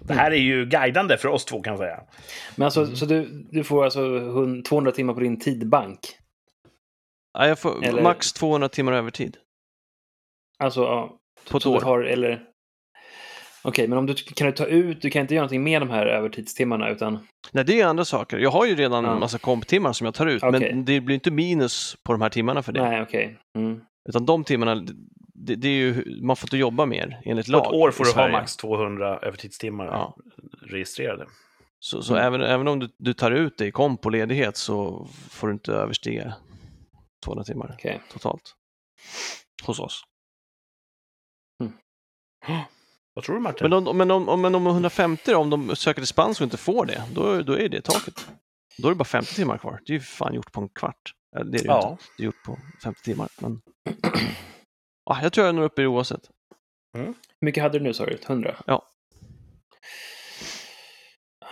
Det här är ju guidande för oss två kan jag säga. Men alltså, Mm. så du, du får alltså hun- 200 timmar på din tidbank? Ja, jag får Eller- max 200 timmar övertid Alltså, ja. på ett år. har, eller... Okej, men om du kan du ta ut, du kan inte göra någonting med de här övertidstimmarna utan... Nej, det är andra saker. Jag har ju redan Ja. en massa komptimmar som jag tar ut, Okej. men det blir inte minus på de här timmarna för det. Nej, okej. Mm. Utan de timmarna, det, det är ju, man får inte jobba mer enligt På lag ett år får du ha max 200 övertidstimmar Ja. registrerade. Så, så Mm. även, även om du, du tar ut det i komp på ledighet så får du inte överstiga 200 timmar Okej. totalt. Hos oss. Vad tror du Martin? Men om, men om, men om 150 då, om de söker dispens och inte får det, då, då är det taket. Då är det bara 50 timmar kvar. Det är ju fan gjort på en kvart. Det är det Ja. inte. Det är gjort på 50 timmar. Men... Ja, jag tror jag når upp i det oavsett. Hur mycket hade du nu sa du? 100? Ja.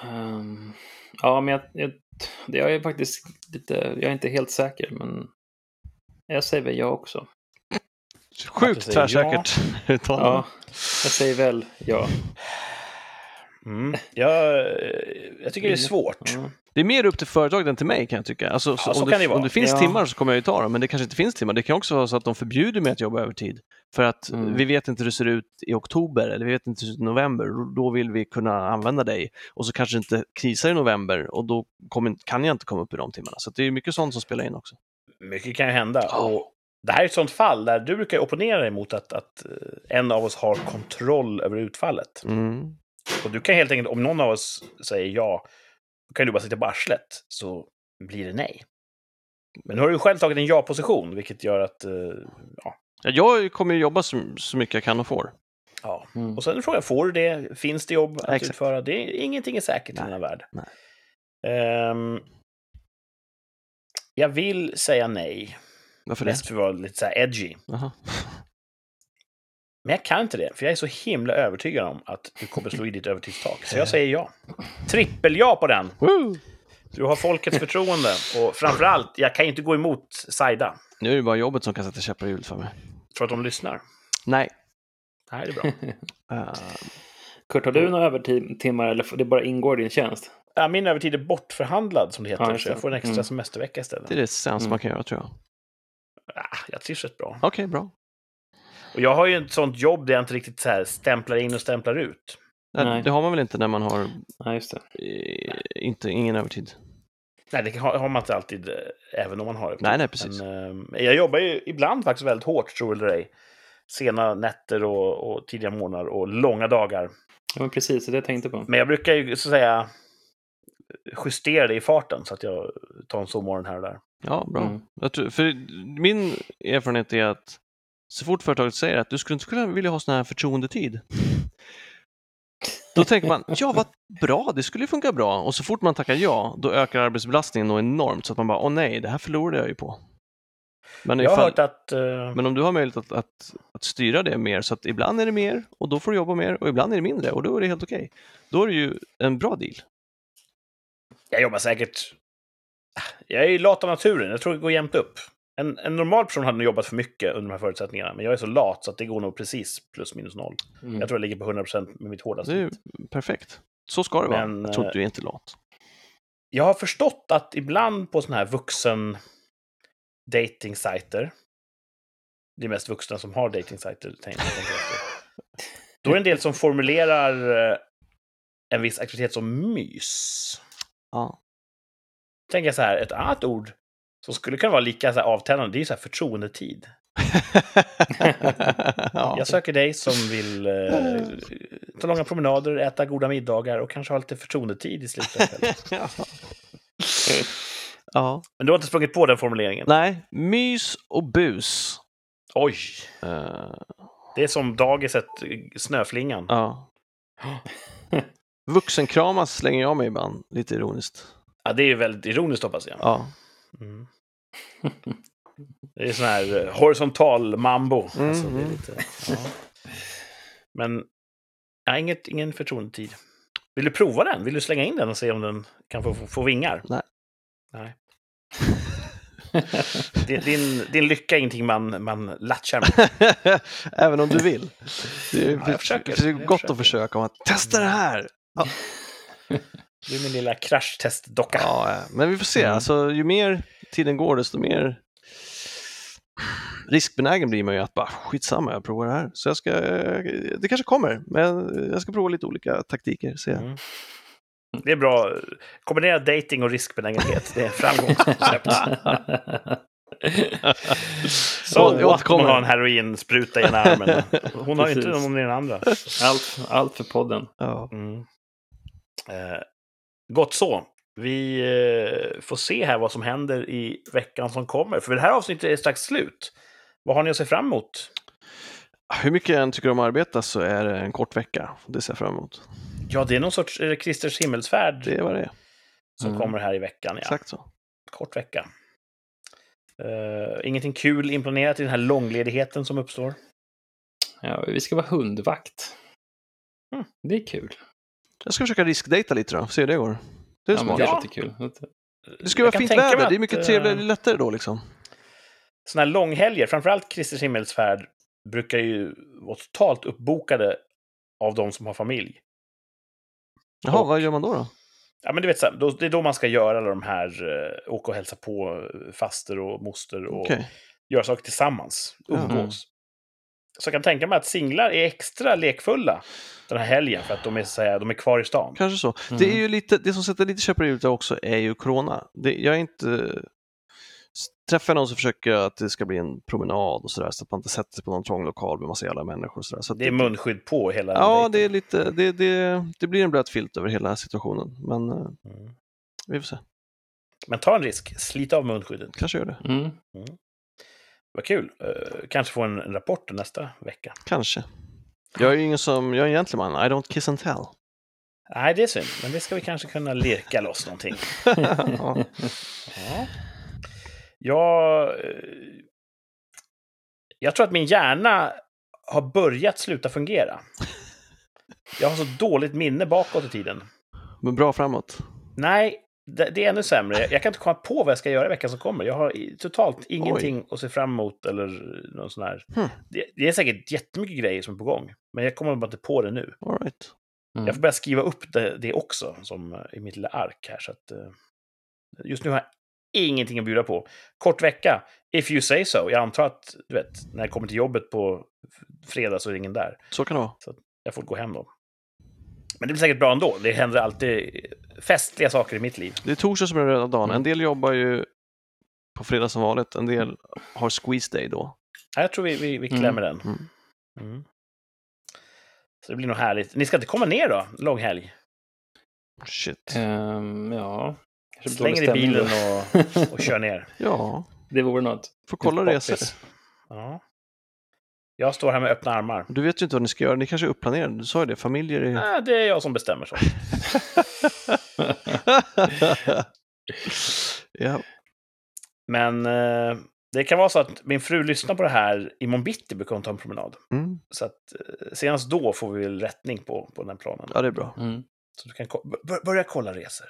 Ehm, ja, men jag, jag, det- jag är faktiskt lite... Jag är inte helt säker, men jag säger väl ja också. Sjukt tvärsäkert uttalande. Ja, jag säger väl ja. Mm. Jag, jag tycker det är svårt. ja. Det är mer upp till företaget än till mig kan jag tycka. Alltså, så Ja, så om, kan det, det vara. om det finns Ja. timmar så kommer jag ju ta dem, men det kanske inte finns timmar. Det kan också vara så att de förbjuder mig att jobba övertid. För att Mm. vi vet inte hur det ser ut i oktober eller vi vet inte hur det ser ut i november. Då- vill vi kunna använda dig. Och så kanske det inte krisar i november och då kommer, kan jag inte komma upp i de timmarna. Så det är mycket sånt som spelar in också. Mycket kan ju hända. Ja. Och det här är ett sånt fall där du brukar opponera dig mot att, att eh, en av oss har kontroll över utfallet. Mm. Och du kan helt enkelt, om någon av oss säger ja, då kan du bara sitta på arslet, så blir det nej. Men nu har du själv tagit en ja-position, vilket gör att... eh, ja, Ja, Jag kommer ju jobba så, så mycket jag kan och får. ja. Mm. Och sen är frågan, får du det? Finns det jobb att Exakt. utföra? Det är, ingenting är säkert i Nej, denna värld. nej. Ehm, jag vill säga nej, Varför det? mest för att vara lite så här edgy. Men jag kan inte det, för jag är så himla övertygad om att du kommer slå i ditt övertidstak. Så jag säger ja. Trippel-ja på den! Woo! Du har folkets förtroende. Och framförallt, jag kan ju inte gå emot Saida. Nu är det bara jobbet som kan sätta käppar i hjulet för mig. Tror att de lyssnar. Nej. Det här är bra. Eh, Kurt, har du några övertimmar eller det bara ingår i din tjänst? Ja, min övertid är bortförhandlad, som det heter. Ja, så jag det. får en extra Mm. semestervecka istället. det är det sämsta Mm. man kan göra tror jag. Ah, jag trivs rätt bra. Okej, bra. Och jag har ju ett sånt jobb där jag inte riktigt så här stämplar in och stämplar ut. Nej, Nej. Det har man väl inte när man har Ja, just det. eh, inte, ingen övertid? Nej, det har har man inte alltid, eh, även om man har det. Nej, nej, precis. Men, eh, jag jobbar ju ibland faktiskt väldigt hårt, tror eller ej. Sena nätter och, och tidiga morgnar och långa dagar. Ja, men precis, det jag tänkte på. Men jag brukar ju så att säga justera det i farten så att jag tar en sovmorgon här och där. Ja, bra. Mm. Jag tror, för min erfarenhet är att så fort företaget säger att du skulle inte skulle vilja ha sån här förtroendetid. Då tänker man, ja vad bra, det skulle ju funka bra. Och så fort man tackar ja, då ökar arbetsbelastningen nog enormt. Så att man bara, åh nej, det här förlorade jag ju på. Men, Jag ifall, att... eh, men om du har möjlighet att, att, att styra det mer, så att ibland är det mer och då får du jobba mer och ibland är det mindre och då är det helt okej. Då är det ju en bra deal. Jag jobbar säkert... Jag är ju lat av naturen, jag tror det går jämnt upp. En, en normal person hade nog jobbat för mycket under de här förutsättningarna, men jag är så lat så att det går nog precis plus minus noll. Mm. Jag tror jag ligger på 100% med mitt hårdaste. Det är perfekt. Så ska det vara. Men, jag tror eh, inte du är inte lat. Jag har förstått att ibland på sådana här vuxen dating-sajter, det är mest vuxna som har jag efter. Då är det en del som formulerar eh, en viss aktivitet som mys. Ja. Tänker jag så här, ett annat ord som skulle kunna vara lika så här avtändande, det är ju så här förtroendetid. ja. Jag söker dig som vill eh, ta långa promenader, äta goda middagar och kanske ha lite förtroendetid i slutet. ja. ja. Men du har inte sprungit på den formuleringen? Nej, mys och bus. Oj! Eh, Det är som dagiset Snöflingan. ja. Vuxenkramas slänger jag mig ibland, lite ironiskt. Ja, det är ju väldigt ironiskt hoppas jag. Ja. Mm. Det är sån här eh, horisontal mambo. Mm, Alltså, det är mm. lite, ja. Men ja, inget, ingen förtroendetid. Vill du prova den? Vill du slänga in den och se om den kan få, få, få vingar? Nej. Nej. Din, din, din lycka är ingenting man, man latchar med. Även om du vill. Det är, Ja, jag försöker. det är Jag gott försöker. att försöka testa det här. Du är min lilla kraschtestdocka. Ja, men vi får se. Mm. Alltså, ju mer tiden går, desto mer riskbenägen blir man ju att bara skitsamma, jag provar det här. Så jag ska, det kanske kommer, men jag ska prova lite olika taktiker. Se. Mm. Det är bra. Kombinera dating och riskbenägenhet. Det är framgångskoncept. Så Jag återkommer. hon har en heroinspruta i ena armen. Hon har ju inte någon i den andra. allt, allt för podden. Ja. Mm. Eh, gott så. Vi eh, får se här vad som händer i veckan som kommer. För det här avsnittet är strax slut. Vad har ni att se fram emot? Hur mycket jag än tycker om att arbeta så är det en kort vecka. Det ser jag fram emot. Ja, det är någon sorts är det Kristers himmelsfärd Det är vad det är. som Mm. kommer här i veckan. Ja. Exakt så. Kort vecka. Eh, ingenting kul inplanerat i den här långledigheten som uppstår. Ja, vi ska vara hundvakt. Mm. Det är kul. Jag ska försöka riskdata lite då, se hur det går. Det är ja, smart. det låter kul. Det ska vara fint väder, det är att, mycket eh, trevligare, det är lättare då liksom. Såna här långhelger, framförallt Kristers himmelsfärd, brukar ju vara totalt uppbokade av de som har familj. Jaha, och- vad gör man då? då? Ja, men du vet, så här, då, det är då man ska göra alla de här, eh, åka och hälsa på eh, faster och moster och Okej. göra saker tillsammans, umgås. Så jag kan tänka mig att singlar är extra lekfulla den här helgen för att de är, så här, de är kvar i stan. Kanske så. Mm. Det är ju lite, det som sätter lite käppar i hjulet också är ju corona. Det, jag är inte... Träffar jag någon så försöker jag att det ska bli en promenad och sådär så att man inte sätter sig på någon trång lokal med massa jävla människor och. Så att Det är munskydd på hela Ja, det är lite, det, det, det blir en blöt filt över hela situationen. Men eh, Mm. vi får se. Men ta en risk, slit av munskyddet. Kanske gör det. Mm. Vad kul. Eh, kanske få en, en rapport nästa vecka. Kanske. Jag är ju ingen som, jag är en gentleman, I don't kiss and tell. Nej, det är synd, men det ska vi kanske kunna lirka loss någonting. ja. Ja. Jag, eh, jag tror att min hjärna har börjat sluta fungera. Jag har så dåligt minne bakåt i tiden. Men bra framåt. Nej, det, det är ännu sämre. Jag kan inte komma på vad jag ska göra i veckan som kommer. Jag har totalt ingenting att se fram emot eller någon sån här. Hmm. Det, det är säkert jättemycket grejer som är på gång, men jag kommer bara inte på det nu. All right. Mm. Jag får börja skriva upp det, det också som eh, i mitt lilla ark här. Så att, eh, just nu har jag ingenting att bjuda på. Kort vecka, if you say so. Jag antar att, du vet, när jag kommer till jobbet på fredag så är ingen där. Så kan det vara. Jag får gå hem då. Men det blir säkert bra ändå. Det händer alltid festliga saker i mitt liv. Det är torsdag som är röda dagen. Mm. En del jobbar ju på fredag som vanligt, en del har squeeze day då. Ja, Jag tror vi, vi, vi Mm. klämmer den. Mm. Mm. Så det blir nog härligt. Ni ska inte komma ner då? Lång helg? Shit. Ehm, ja. Slänger i bilen och, och kör ner. Ja, Det vore något. får kolla resor. Ja. Jag står här med öppna armar. Du vet ju inte vad ni ska göra, ni kanske är uppplanerade. Du sa ju det, familjer är... Nej, det är jag som bestämmer så. ja. Men eh, det kan vara så att min fru lyssnar på det här imorgon bitti brukar hon ta en promenad. Mm. Så att eh, senast då får vi väl rättning på, på den planen. ja, det är bra. Mm. Så du kan ko- bör- börja kolla resor.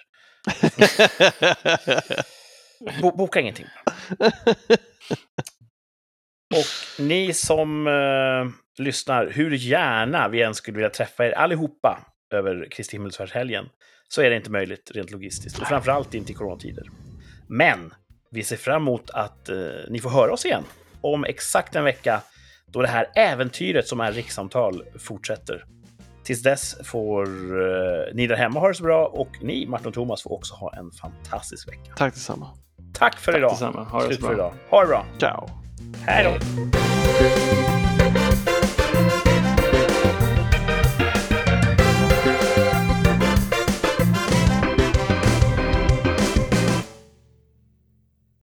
Bo boka ingenting. Och ni som eh, lyssnar, hur gärna vi än skulle vilja träffa er allihopa över Kristi himmelsfärdshelgen, så är det inte möjligt rent logistiskt. Och framförallt inte i coronatider. Men vi ser fram emot att eh, ni får höra oss igen om exakt en vecka då det här äventyret som är rikssamtal fortsätter. Tills dess får eh, ni där hemma ha det så bra och ni, Martin och Thomas, får också ha en fantastisk vecka. Tack detsamma. Tack för Tack idag. detsamma. Ha det Slut för idag. Ha det bra. Ciao. Hej då.